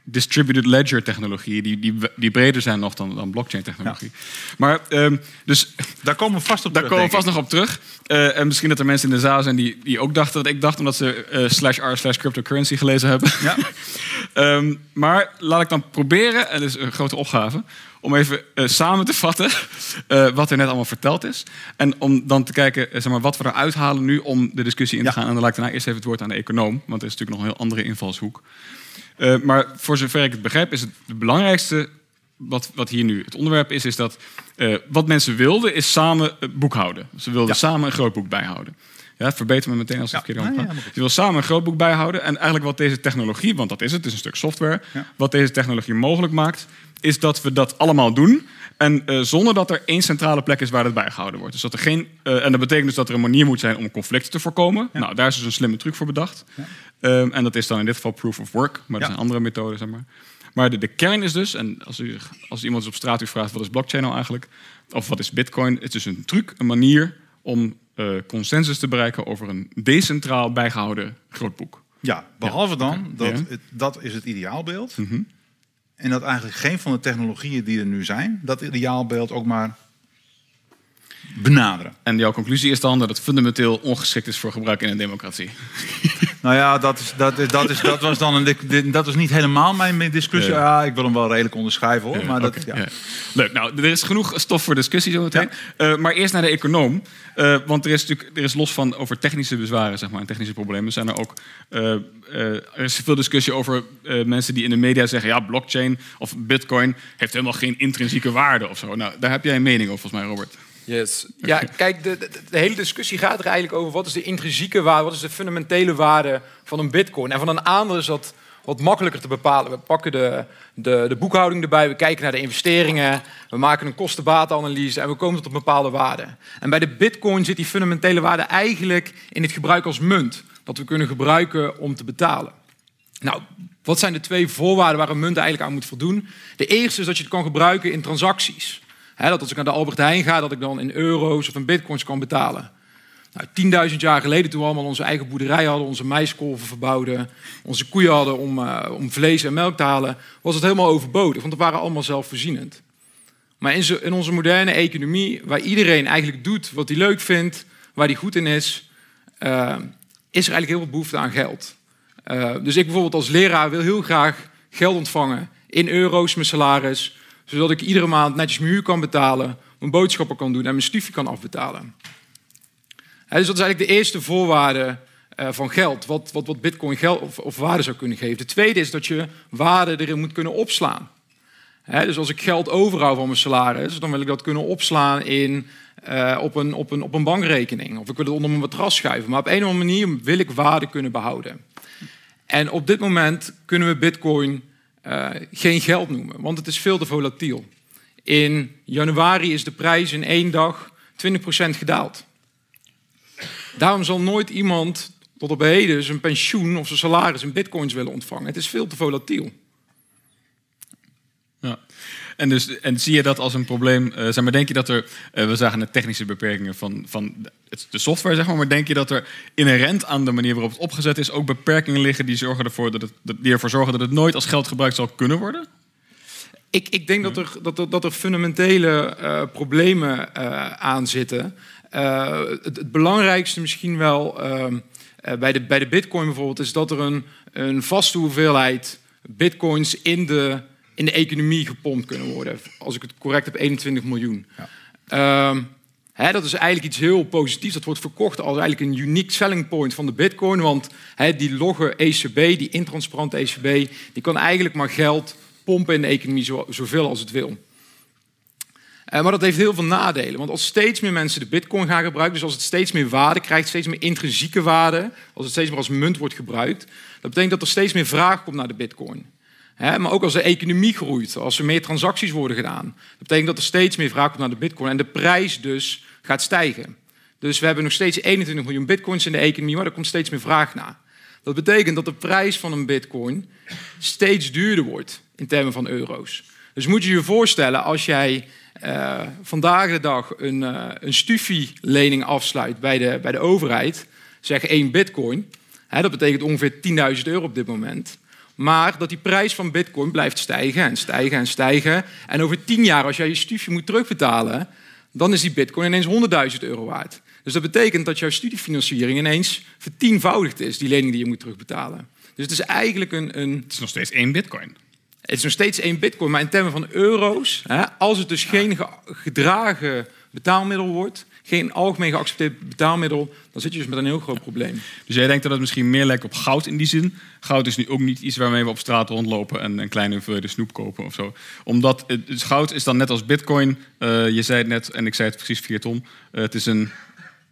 distributed ledger technologieën die, die, die breder zijn nog dan, dan blockchain technologie. Maar ehm, dus Daar komen we vast op daar terug, komen we vast nog op terug. Eh, en misschien dat er mensen in de zaal zijn die, die ook dachten dat ik dacht, omdat ze eh, slash r slash cryptocurrency gelezen hebben. Ja. Ehm, maar laat ik dan proberen, en dat is een grote opgave, om even eh, samen te vatten wat er net allemaal verteld is. En om dan te kijken zeg maar, wat we eruit halen nu om de discussie in te Ja. gaan. En dan laat ik daarna eerst even het woord aan de econoom, want er is natuurlijk nog een heel andere invalshoek. Eh, maar voor zover ik het begrijp, is het, het belangrijkste wat, wat hier nu het onderwerp is, is dat eh, wat mensen wilden, is samen eh, boekhouden. Ze wilden Ja. samen een groot boek bijhouden. Ja, verbeter me meteen als ik Ja. het verkeerd omga. helemaal goed. Je wil samen een groot boek bijhouden. En eigenlijk wat deze technologie, want dat is het, het is een stuk software. Ja. Wat deze technologie mogelijk maakt, is dat we dat allemaal doen. En eh, zonder dat er één centrale plek is waar het bijgehouden wordt. Dus dat er geen, eh, en dat betekent dus dat er een manier moet zijn om conflicten te voorkomen. Nou, daar is dus een slimme truc voor bedacht. Ehm, en dat is dan in dit geval proof of work. Maar Ja. dat zijn andere methoden, zeg maar. Maar de, de kern is dus, en als, u, als iemand op straat u vraagt wat is blockchain nou eigenlijk, of wat is bitcoin, het is dus een truc, een manier om eh, consensus te bereiken over een decentraal bijgehouden grootboek. Ja, behalve dan dat het, dat is het ideaalbeeld. Mhm. En dat eigenlijk geen van de technologieën die er nu zijn, dat ideaalbeeld ook maar benaderen. En jouw conclusie is dan dat het fundamenteel ongeschikt is voor gebruik in een democratie. Nou ja, dat, is, dat, is, dat, is, dat was dan een, dat is niet helemaal mijn discussie. Ja. Ja, ik wil hem wel redelijk onderschrijven hoor. maar dat, ja. Leuk, nou, er is genoeg stof voor discussie zometeen. Eh, maar eerst naar de econoom. Eh, want er is natuurlijk er is los van over technische bezwaren zeg maar, en technische problemen... zijn er ook eh, er is veel discussie over mensen die in de media zeggen... ja, blockchain of bitcoin heeft helemaal geen intrinsieke waarde of zo. Nou, daar heb jij een mening over volgens mij, Robert. Ja, kijk, de, de, hele discussie gaat er eigenlijk over wat is de intrinsieke waarde, wat is de fundamentele waarde van een bitcoin. En van een aandeel is dat wat makkelijker te bepalen. We pakken de, de, de boekhouding erbij, we kijken naar de investeringen, we maken een kosten-batenanalyse en we komen tot een bepaalde waarde. En bij de bitcoin zit die fundamentele waarde eigenlijk in het gebruik als munt, dat we kunnen gebruiken om te betalen. Nou, wat zijn de twee voorwaarden waar een munt eigenlijk aan moet voldoen? De eerste is dat je het kan gebruiken in transacties. Dat als ik naar de Albert Heijn ga, dat ik dan in euro's of in bitcoins kan betalen. Nou, 10.000 jaar geleden, toen we allemaal onze eigen boerderij hadden, onze maiskolven verbouwden, onze koeien hadden om, eh, om vlees en melk te halen, was het helemaal overbodig, want we waren allemaal zelfvoorzienend. Maar in, in onze moderne economie, waar iedereen eigenlijk doet wat hij leuk vindt, waar hij goed in is, eh, is er eigenlijk heel veel behoefte aan geld. Eh, dus ik bijvoorbeeld als leraar wil heel graag geld ontvangen in euro's, mijn salaris, zodat ik iedere maand netjes mijn huur kan betalen, mijn boodschappen kan doen en mijn studie kan afbetalen. Dus dat is eigenlijk de eerste voorwaarde eh, van geld, wat, wat, wat bitcoin geld of, of waarde zou kunnen geven. De tweede is dat je waarde erin moet kunnen opslaan. Dus als ik geld overhoud van mijn salaris, dan wil ik dat kunnen opslaan in, eh, op, een, op, een, op een bankrekening. Of ik wil het onder mijn matras schuiven. Maar op een of andere manier wil ik waarde kunnen behouden. En op dit moment kunnen we bitcoin eh, geen geld noemen, want het is veel te volatiel. In januari is de prijs in één dag 20% gedaald. Daarom zal nooit iemand tot op heden zijn pensioen of zijn salaris in bitcoins willen ontvangen. Het is veel te volatiel. Ja. En, dus, en zie je dat als een probleem? eh, zeg maar, denk je dat er, eh, we zagen de technische beperkingen van, van de- software, zeg maar, maar denk je dat er inherent aan de manier waarop het opgezet is ook beperkingen liggen die, zorgen ervoor dat het, die ervoor zorgen dat het nooit als geld gebruikt zal kunnen worden? Ik, ik denk dat, er, dat, er, dat er fundamentele eh, problemen aan zitten. Het, het belangrijkste misschien wel ehm, eh, bij, de, bij de bitcoin bijvoorbeeld... is dat er een, een vaste hoeveelheid bitcoins in de, in de economie gepompt kunnen worden. Als ik het correct heb, 21 miljoen. Ehm, hè, dat is eigenlijk iets heel positiefs. Dat wordt verkocht als eigenlijk een unique selling point van de bitcoin. Want hè, die logge ECB, die intransparante ECB... die kan eigenlijk maar geld pompen in de economie zo, zoveel als het wil. Eh, maar dat heeft heel veel nadelen. Want als steeds meer mensen de bitcoin gaan gebruiken... dus als het steeds meer waarde krijgt, steeds meer intrinsieke waarde... als het steeds meer als munt wordt gebruikt... dat betekent dat er steeds meer vraag komt naar de bitcoin. Maar ook als de economie groeit, als er meer transacties worden gedaan... dat betekent dat er steeds meer vraag komt naar de bitcoin... en de prijs dus gaat stijgen. Dus we hebben nog steeds 21 miljoen bitcoins in de economie... maar er komt steeds meer vraag naar. Dat betekent dat de prijs van een bitcoin steeds duurder wordt in termen van euro's. Dus moet je je voorstellen, als jij uh, vandaag de dag een, uh, een stufielening afsluit bij de, bij de overheid, zeg één bitcoin, hè, dat betekent ongeveer 10.000 euro op dit moment. Maar dat die prijs van bitcoin blijft stijgen en stijgen en stijgen. En over 10 jaar, als jij je stufje moet terugbetalen, dan is die bitcoin ineens 100.000 euro waard. Dus dat betekent dat jouw studiefinanciering ineens vertienvoudigd is, die lening die je moet terugbetalen. Dus het is eigenlijk een... een... Het is nog steeds één bitcoin. Het is nog steeds één bitcoin, maar in termen van euro's, hè, als het dus geen gedragen betaalmiddel wordt, geen algemeen geaccepteerd betaalmiddel, dan zit je dus met een heel groot probleem. Dus jij denkt dat het misschien meer lijkt op goud in die zin? Goud is nu ook niet iets waarmee we op straat rondlopen en een kleine hoeveelheid snoep kopen of zo. Omdat het, dus goud is dan net als bitcoin, uh, je zei het net en ik zei het precies via Tom, uh, het is een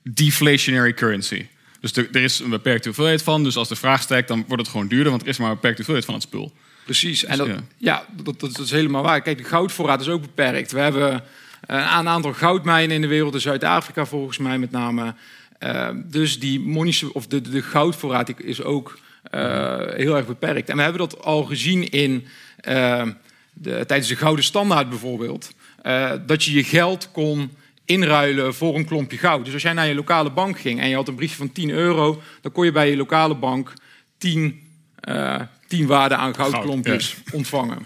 deflationary currency. Dus er, er is een beperkte hoeveelheid van, dus als de vraag stijgt, dan wordt het gewoon duurder, want er is maar een beperkte hoeveelheid van het spul. Precies, en dat, ja, dat, dat, is helemaal waar. Kijk, de goudvoorraad is ook beperkt. We hebben eh, een aantal goudmijnen in de wereld, in Zuid-Afrika volgens mij met name. Uh, dus die monische, of de, de goudvoorraad is ook uh, heel erg beperkt. En we hebben dat al gezien in, de, tijdens de Gouden Standaard bijvoorbeeld. dat je je geld kon inruilen voor een klompje goud. Dus als jij naar je lokale bank ging en je had een briefje van 10 euro, dan kon je bij je lokale bank 10 tien waarden aan goudklompjes ontvangen.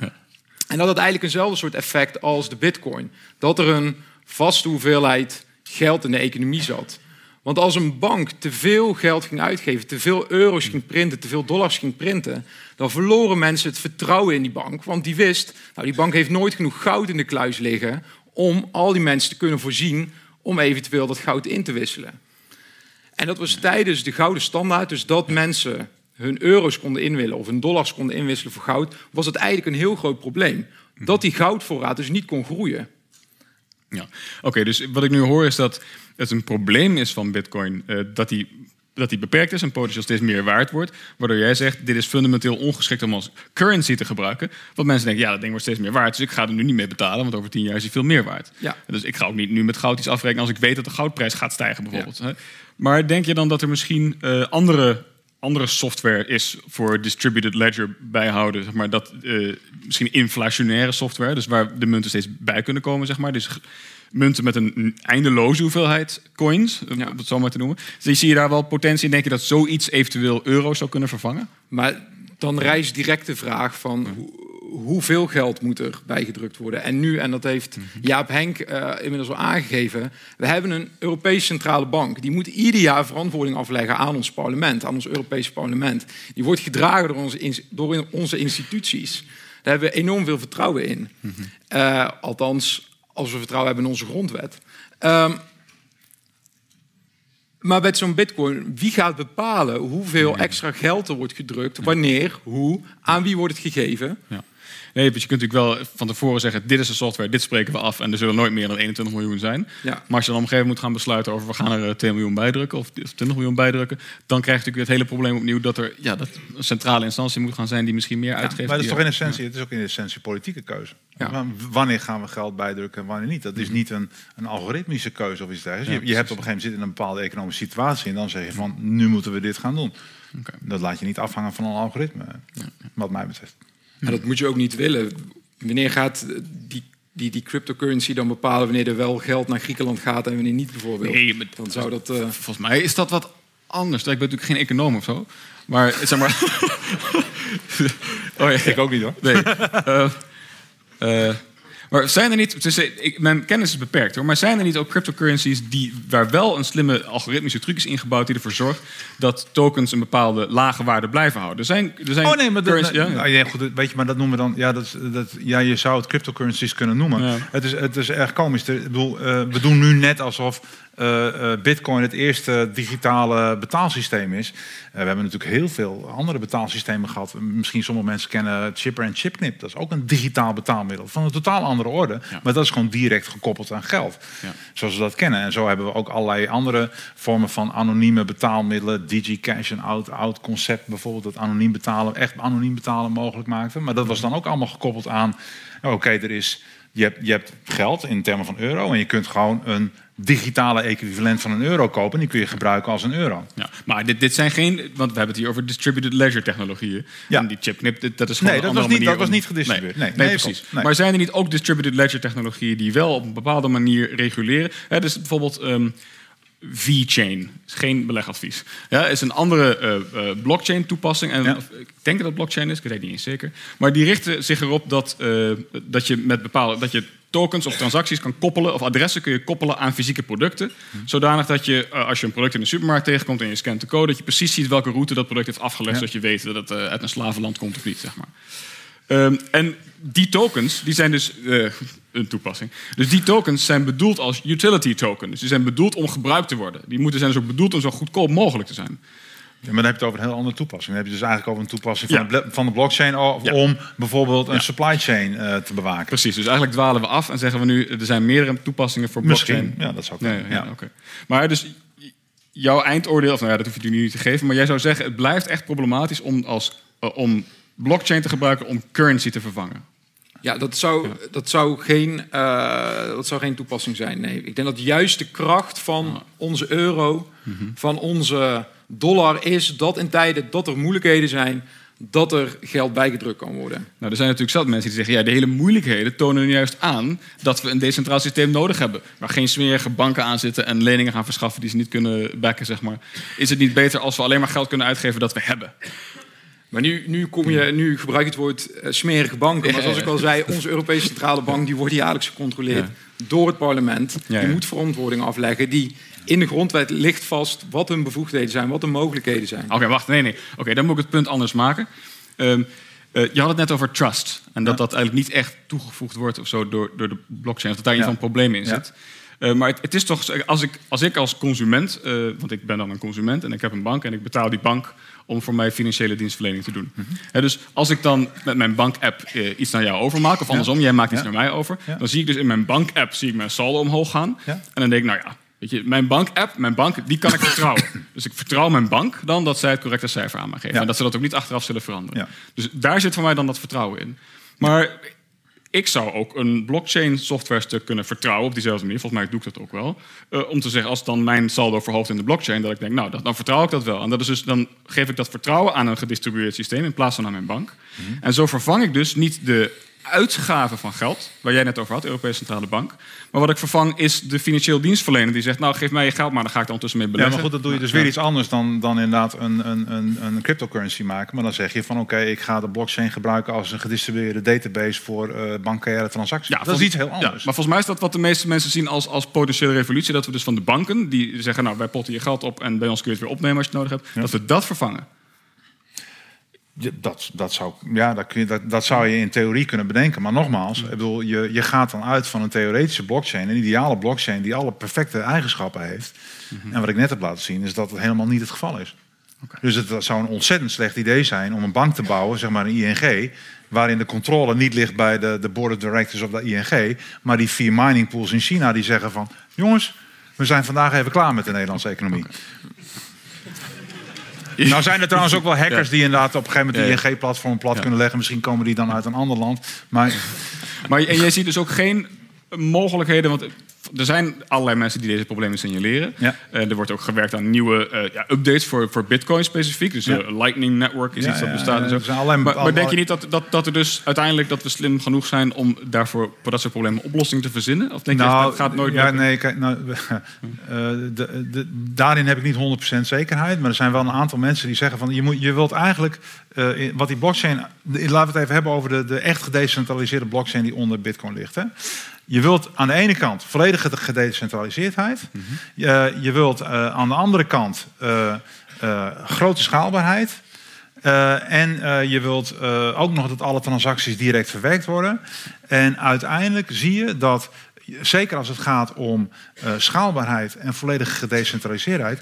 En dat had eigenlijk eenzelfde soort effect als de bitcoin. Dat er een vaste hoeveelheid geld in de economie zat. Want als een bank te veel geld ging uitgeven, te veel euro's ging printen, te veel dollars ging printen, dan verloren mensen het vertrouwen in die bank. Want die wist, nou die bank heeft nooit genoeg goud in de kluis liggen om al die mensen te kunnen voorzien om eventueel dat goud in te wisselen. En dat was tijdens de gouden standaard, dus dat mensen hun euro's konden inwillen of hun dollars konden inwisselen voor goud, was het eigenlijk een heel groot probleem. Dat die goudvoorraad dus niet kon groeien. Ja, oké, dus wat ik nu hoor is dat het een probleem is van Bitcoin uh, dat die dat die beperkt is en potentieel steeds meer waard wordt. Waardoor jij zegt, dit is fundamenteel ongeschikt om als currency te gebruiken. Want mensen denken, ja, dat ding wordt steeds meer waard. Dus ik ga er nu niet mee betalen, want over tien jaar is hij veel meer waard. Ja. Dus ik ga ook niet nu met goud iets afrekenen als ik weet dat de goudprijs gaat stijgen bijvoorbeeld. Ja. Maar denk je dan dat er misschien uh, andere andere software is voor distributed ledger bijhouden, zeg maar, dat uh, misschien inflationaire software, dus waar de munten steeds bij kunnen komen, zeg maar. Dus munten met een eindeloze hoeveelheid coins, om het zo maar te noemen. Dus zie je daar wel potentie in? Denk je dat zoiets eventueel euro's zou kunnen vervangen? Maar dan rijst direct de vraag van hoeveel geld moet er bijgedrukt worden? En nu, en dat heeft mhm. Jaap Henk uh, inmiddels al aangegeven, we hebben een Europese centrale bank. Die moet ieder jaar verantwoording afleggen aan ons parlement, aan ons Europese parlement. Die wordt gedragen door onze, door onze instituties. Daar hebben we enorm veel vertrouwen in. uh, althans, als we vertrouwen hebben in onze grondwet. Um, maar met zo'n bitcoin, wie gaat bepalen hoeveel extra geld er wordt gedrukt, wanneer, hoe, aan wie wordt het gegeven? Ja. Nee, want je kunt natuurlijk wel van tevoren zeggen: dit is de software, dit spreken we af en er zullen nooit meer dan 21 miljoen zijn. Ja. Maar als je dan op een gegeven moment moet gaan besluiten over we gaan er 2 eh, miljoen bijdrukken of 20 miljoen bijdrukken, dan krijg je natuurlijk het hele probleem opnieuw dat er ja, dat een centrale instantie moet gaan zijn die misschien meer uitgeeft. Maar dat is toch in essentie, het is ook in essentie politieke keuze. Ja. Wanneer gaan we geld bijdrukken en wanneer niet? Dat is mhm. niet een, een algoritmische keuze of iets dergelijks. je, je, hebt op een gegeven moment zit in een bepaalde economische situatie en dan zeg je van nu moeten we dit gaan doen. Okay. Dat laat je niet afhangen van een algoritme, wat mij betreft. En dat moet je ook niet willen wanneer gaat die, die, die cryptocurrency dan bepalen wanneer er wel geld naar Griekenland gaat en wanneer niet bijvoorbeeld? Nee, maar dan zou dat. Uh... Volgens mij is dat wat anders. Ik ben natuurlijk geen econoom of zo. Maar zeg maar. oh, ja. Ik ook niet hoor. Nee. Uh, uh, maar zijn er niet, dus ik, mijn kennis is beperkt hoor, maar zijn er niet ook cryptocurrencies die, waar wel een slimme algoritmische truc is ingebouwd die ervoor zorgt dat tokens een bepaalde lage waarde blijven houden? Er zijn, er zijn oh nee, maar dat, ja, ja. Nou, goed, weet je, maar dat noemen we dan, ja, dat, dat, ja je zou het cryptocurrencies kunnen noemen. Het, is, het is erg komisch. Ik bedoel, uh, we doen nu net alsof Bitcoin het eerste digitale betaalsysteem is. Uh, we hebben natuurlijk heel veel andere betaalsystemen gehad. Misschien sommige mensen kennen Chipper en Chipknip. Dat is ook een digitaal betaalmiddel van een totaal andere orde. Maar dat is gewoon direct gekoppeld aan geld. Ja. Zoals we dat kennen. En zo hebben we ook allerlei andere vormen van anonieme betaalmiddelen. DigiCash, een oud, oud concept bijvoorbeeld. Dat anoniem betalen, echt anoniem betalen mogelijk maakte. Maar dat was dan ook allemaal gekoppeld aan... Oké, er is je hebt, je hebt geld in termen van euro en je kunt gewoon een digitale equivalent van een euro kopen. En die kun je gebruiken als een euro. Ja, maar dit, dit zijn geen, want we hebben het hier over distributed ledger technologieën. Ja. En die chipknip, dat is gewoon Nee, dat was niet- dat was niet gedistribueerd. Nee, Nee, nee, nee, precies. Maar zijn er niet ook distributed ledger technologieën die wel op een bepaalde manier reguleren? Dus bijvoorbeeld ehm, V-chain, is geen belegadvies. Ja, is een andere eh, eh, blockchain toepassing. En Ja. ik denk dat het blockchain is, ik weet het niet eens zeker. Maar die richten zich erop dat, eh, dat je met bepaalde dat je tokens of transacties kan koppelen, of adressen kun je koppelen aan fysieke producten. Zodanig dat je, eh, als je een product in de supermarkt tegenkomt en je scant de code, dat je precies ziet welke route dat product heeft afgelegd, zodat je weet dat het eh, uit een slavenland komt of niet, zeg maar. Ehm, en die tokens, die zijn dus eh, een toepassing. Dus die tokens zijn bedoeld als utility token. Dus die zijn bedoeld om gebruikt te worden. Die moeten zijn dus ook bedoeld om zo goedkoop mogelijk te zijn. Ja, maar dan heb je het over een heel andere toepassing. Dan heb je dus eigenlijk over een toepassing van, Ja. de, bl- van de blockchain o- Ja. om bijvoorbeeld een Ja. supply chain eh, te bewaken. Precies, dus eigenlijk dwalen we af en zeggen we nu... er zijn meerdere toepassingen voor blockchain. Misschien, ja, dat zou Nee, kunnen. ja, ja. oké. Maar dus jouw eindoordeel, of nou ja, dat hoef je nu niet te geven... maar jij zou zeggen, het blijft echt problematisch om, als, eh, om blockchain te gebruiken... om currency te vervangen. Ja, dat zou, dat, zou geen, eh, dat zou geen toepassing zijn. Nee, ik denk dat juist de kracht van onze euro, van onze dollar is dat in tijden dat er moeilijkheden zijn, dat er geld bijgedrukt kan worden. Nou, er zijn natuurlijk zelf mensen die zeggen... ja, de hele moeilijkheden tonen nu juist aan... dat we een decentraal systeem nodig hebben... waar geen smerige banken aan zitten en leningen gaan verschaffen... die ze niet kunnen backen, zeg maar. Is het niet beter als we alleen maar geld kunnen uitgeven dat we hebben? Maar nu, nu, kom je, nu gebruik je het woord eh, smerige banken. Maar zoals ik al zei, onze Europese Centrale Bank die wordt jaarlijks gecontroleerd door het parlement. Die moet verantwoording afleggen. Die in de grondwet ligt vast wat hun bevoegdheden zijn, wat hun mogelijkheden zijn. Oké, wacht. Nee, nee. Oké, dan moet ik het punt anders maken. Ehm, eh, je had het net over trust. En dat dat eigenlijk niet echt toegevoegd wordt of zo door, door de blockchain. Of dat daar Ja. geval een probleem in Ja. zit. Eh, maar het, het is toch, als ik als, ik als consument, eh, want ik ben dan een consument en ik heb een bank en ik betaal die bank om voor mij financiële dienstverlening te doen. Mhm. Dus als ik dan met mijn bank-app eh, iets naar jou overmaak, of andersom, jij maakt iets Ja. naar mij over, Ja. dan zie ik dus in mijn bank-app zie ik mijn saldo omhoog gaan. En dan denk ik, nou ja, weet je, mijn bank-app, mijn bank, die kan ik vertrouwen. dus ik vertrouw mijn bank dan dat zij het correcte cijfer aan mij geven. Ja. En dat ze dat ook niet achteraf zullen veranderen. Ja. Dus daar zit voor mij dan dat vertrouwen in. Maar ik zou ook een blockchain software stuk kunnen vertrouwen op diezelfde manier. Volgens mij doe ik dat ook wel. Eh, om te zeggen, als dan mijn saldo verhoogt in de blockchain, dat ik denk, nou, dat, dan vertrouw ik dat wel. En dat is dus, dan geef ik dat vertrouwen aan een gedistribueerd systeem in plaats van aan mijn bank. En zo vervang ik dus niet de uitgaven van geld, waar jij net over had, Europese Centrale Bank. Maar wat ik vervang is de financieel dienstverlener die zegt, nou, geef mij je geld, maar dan ga ik dan tussen mee Ja, beleggen. maar goed, dat doe je dus Ja. weer iets anders dan, dan inderdaad een, een, een, een cryptocurrency maken. Maar dan zeg je van oké, ik ga de blockchain gebruiken als een gedistribueerde database voor eh bankaire transacties. Ja, dat is iets heel Ja, anders. maar volgens mij is dat wat de meeste mensen zien als, als potentiële revolutie. Dat we dus van de banken, die zeggen, nou, wij potten je geld op en bij ons kun je het weer opnemen als je het nodig hebt. Ja. Dat we dat vervangen. Ja, dat, dat, zou, ja, dat, kun je, dat, dat zou je in theorie kunnen bedenken. Maar nogmaals, ik bedoel, je, je gaat dan uit van een theoretische blockchain, een ideale blockchain die alle perfecte eigenschappen heeft. En wat ik net heb laten zien, is dat het helemaal niet het geval is. Dus het zou een ontzettend slecht idee zijn om een bank te bouwen, zeg maar een ING, waarin de controle niet ligt bij de, de board of directors of de ING, maar die vier mining pools in China die zeggen van, jongens, we zijn vandaag even klaar met de Nederlandse economie. Nou zijn er trouwens ook wel hackers die inderdaad op een gegeven moment de ING-platform plat kunnen leggen. Misschien komen die dan uit een ander land. Maar Maar en jij ziet dus ook geen mogelijkheden, want er zijn allerlei mensen die deze problemen signaleren. Ja. Eh, er wordt ook gewerkt aan nieuwe eh, ja, updates voor, voor Bitcoin specifiek. Dus Ja. eh, Lightning Network is iets dat bestaat. en zo. er zijn allerlei- maar, maar denk je niet dat, dat, dat er dus uiteindelijk dat we slim genoeg zijn om daarvoor voor dat soort problemen oplossingen te verzinnen? Of denk je nou, dat gaat nooit ja, lukken? nee, kijk, nou, de, de, daarin heb ik niet 100% zekerheid. Maar er zijn wel een aantal mensen die zeggen van je, moet, je wilt eigenlijk in- wat die blockchain. de- Laten we het even hebben over de, de echt gedecentraliseerde blockchain die onder Bitcoin ligt. Hè. Je wilt aan de ene kant volledige gedecentraliseerdheid. je, je wilt eh, aan de andere kant eh, eh, grote schaalbaarheid. Eh, en eh, je wilt eh, ook nog dat alle transacties direct verwerkt worden. En uiteindelijk zie je dat, zeker als het gaat om eh, schaalbaarheid en volledige gedecentraliseerdheid,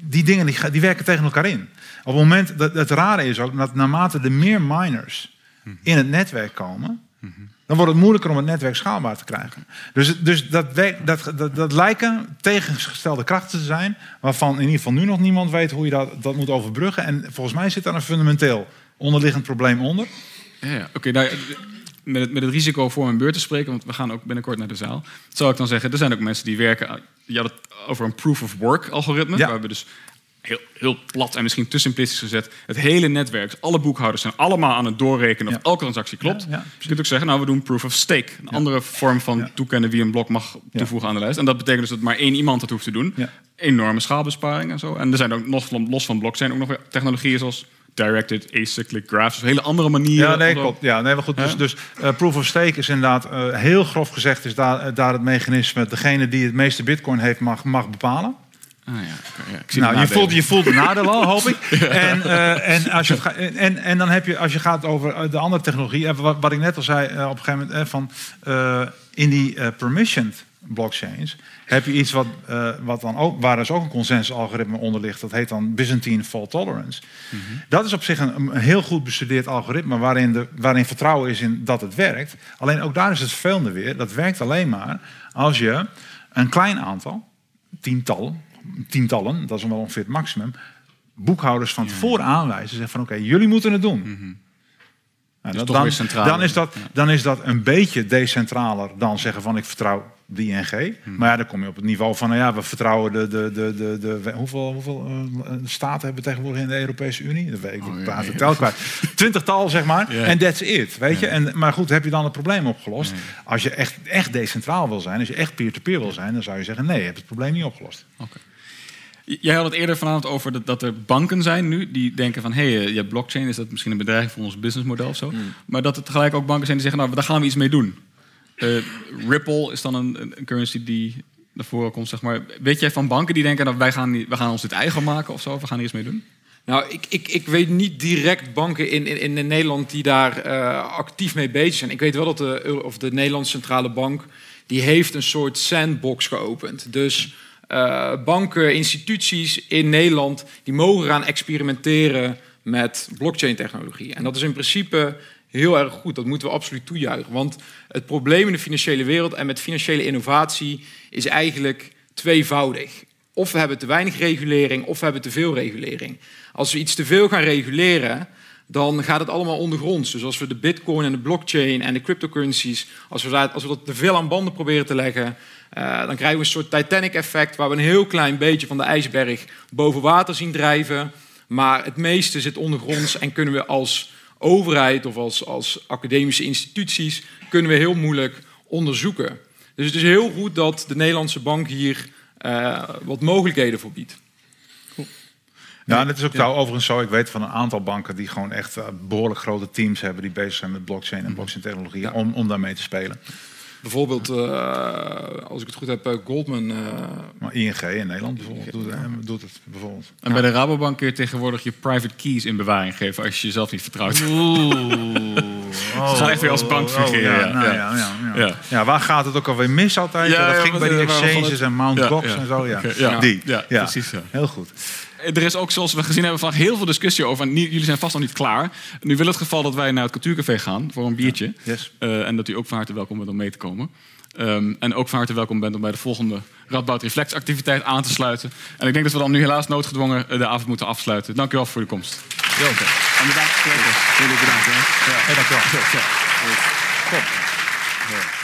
die dingen die, werken tegen elkaar in. Op het moment dat het rare is ook dat naarmate er meer miners in het netwerk komen, dan wordt het moeilijker om het netwerk schaalbaar te krijgen. Dus, dus dat, dat, dat, dat lijken tegengestelde krachten te zijn, waarvan in ieder geval nu nog niemand weet hoe je dat, dat moet overbruggen. En volgens mij zit daar een fundamenteel onderliggend probleem onder. Ja, ja. oké. nou, met het, met het risico voor mijn beurt te spreken, want we gaan ook binnenkort naar de zaal, zou ik dan zeggen, er zijn ook mensen die werken, je had het over een proof of work algoritme, Ja. waar we dus heel, heel plat en misschien te simplistisch gezet, het hele netwerk, alle boekhouders zijn allemaal aan het doorrekenen of elke transactie klopt. Je kunt ook zeggen, nou we doen proof of stake, een andere vorm van toekennen wie een blok mag toevoegen aan de lijst. En dat betekent dus dat maar één iemand dat hoeft te doen. Enorme schaalbesparing en zo. En er zijn ook nog van- los van blockchain ook nog weer technologieën zoals directed acyclic graphs, dus hele andere manieren. Ja, nee, klopt. Ja, nee, maar goed. Dus, dus eh, proof of stake is inderdaad eh, heel grof gezegd is daar, eh, daar het mechanisme. Degene die het meeste bitcoin heeft mag, mag bepalen. Ah, ja, ja. Ik zie Nou, je voelt, je voelt de nadeel al, hoop ik. En, eh, en, als je en, en dan heb je, als je gaat over eh, de andere technologie, eh, wat, wat ik net al zei op een gegeven moment, eh, van in die permissioned blockchains heb je iets wat, wat dan ook, waar dus ook een consensusalgoritme onder ligt. Dat heet dan Byzantine fault tolerance. Dat is op zich een, een heel goed bestudeerd algoritme waarin, de, waarin vertrouwen is in dat het werkt. Alleen ook daar is het vervelende weer. Dat werkt alleen maar als je een klein aantal, tientallen, tientallen, dat is wel ongeveer het maximum, boekhouders van tevoren aanwijzen. Zeggen van oké, jullie moeten het doen. Nou, Dus dan, is dat, dan is dat een beetje decentraler dan zeggen van ik vertrouw de ING. Maar ja, dan kom je op het niveau van nou ja, we vertrouwen de, de, de, de, de hoeveel, hoeveel eh, staten hebben tegenwoordig in de Europese Unie? Dat weet ik, ik praat het tel kwijt. Twintigtal zeg maar. En that's it, weet je. En, maar goed, heb je dan het probleem opgelost? Als je echt, echt decentraal wil zijn, als je echt peer-to-peer wil zijn, dan zou je zeggen nee, je hebt het probleem niet opgelost. Oké. Jij had het eerder vanavond over dat, dat er banken zijn nu die denken van... hé, hey, eh, je hebt blockchain, is dat misschien een bedreiging voor ons businessmodel of zo? Maar dat er tegelijk ook banken zijn die zeggen, nou, daar gaan we iets mee doen. Eh, Ripple is dan een, currency die naar voren komt, zeg maar. Weet jij van banken die denken, nou, wij gaan, wij gaan ons dit eigen maken of zo? We gaan er iets mee doen? Nou, ik, ik, ik weet niet direct banken in, in, in Nederland die daar eh, actief mee bezig zijn. Ik weet wel dat de, of de Nederlandse Centrale Bank... die heeft een soort sandbox geopend. Dus eh, banken, instituties in Nederland... die mogen gaan experimenteren met blockchain-technologie. En dat is in principe heel erg goed. Dat moeten we absoluut toejuichen. Want het probleem in de financiële wereld... en met financiële innovatie is eigenlijk tweevoudig. Of we hebben te weinig regulering, of we hebben te veel regulering. Als we iets te veel gaan reguleren, dan gaat het allemaal ondergronds. Dus als we de bitcoin en de blockchain en de cryptocurrencies, als we, dat, als we dat te veel aan banden proberen te leggen, eh, dan krijgen we een soort Titanic-effect, waar we een heel klein beetje van de ijsberg boven water zien drijven. Maar het meeste zit ondergronds en kunnen we als overheid of als, als academische instituties, kunnen we heel moeilijk onderzoeken. Dus het is heel goed dat de Nederlandse bank hier eh, wat mogelijkheden voor biedt. Ja, en het is ook nou overigens zo. Ik weet van een aantal banken die gewoon echt eh, behoorlijk grote teams hebben die bezig zijn met blockchain en blockchain technologie om, om daarmee te spelen. Bijvoorbeeld, eh, als ik het goed heb, eh, Goldman. eh, Maar ING in Nederland bijvoorbeeld doet, doet het bijvoorbeeld. En bij de Rabobank kun je tegenwoordig je private keys in bewaring geven... als je jezelf niet vertrouwt. Oh, gaan echt weer als bank fungeren, ja, ja, nou, ja. ja, ja, ja. Ja. Ja, waar gaat het ook alweer mis altijd? Ja, dat ja, ging bij die exchanges en Mount Ja, Gox ja. en zo. Ja. Ja. Die. Ja, precies, ja. Heel goed. Er is ook, zoals we gezien hebben, vandaag heel veel discussie over. En jullie zijn vast nog niet klaar. Nu wil het geval dat wij naar het cultuurcafé gaan voor een biertje. Yes. Eh, en dat u ook van harte welkom bent om mee te komen. Ehm, en ook van harte welkom bent om bij de volgende Radboud Reflex activiteit aan te sluiten. En ik denk dat we dan nu helaas noodgedwongen eh, de avond moeten afsluiten. Dank u wel voor uw komst. Ja, oké. En bedankt. Jullie bedankt. Hè. Ja. Hey, dankjewel. Ja. Ja.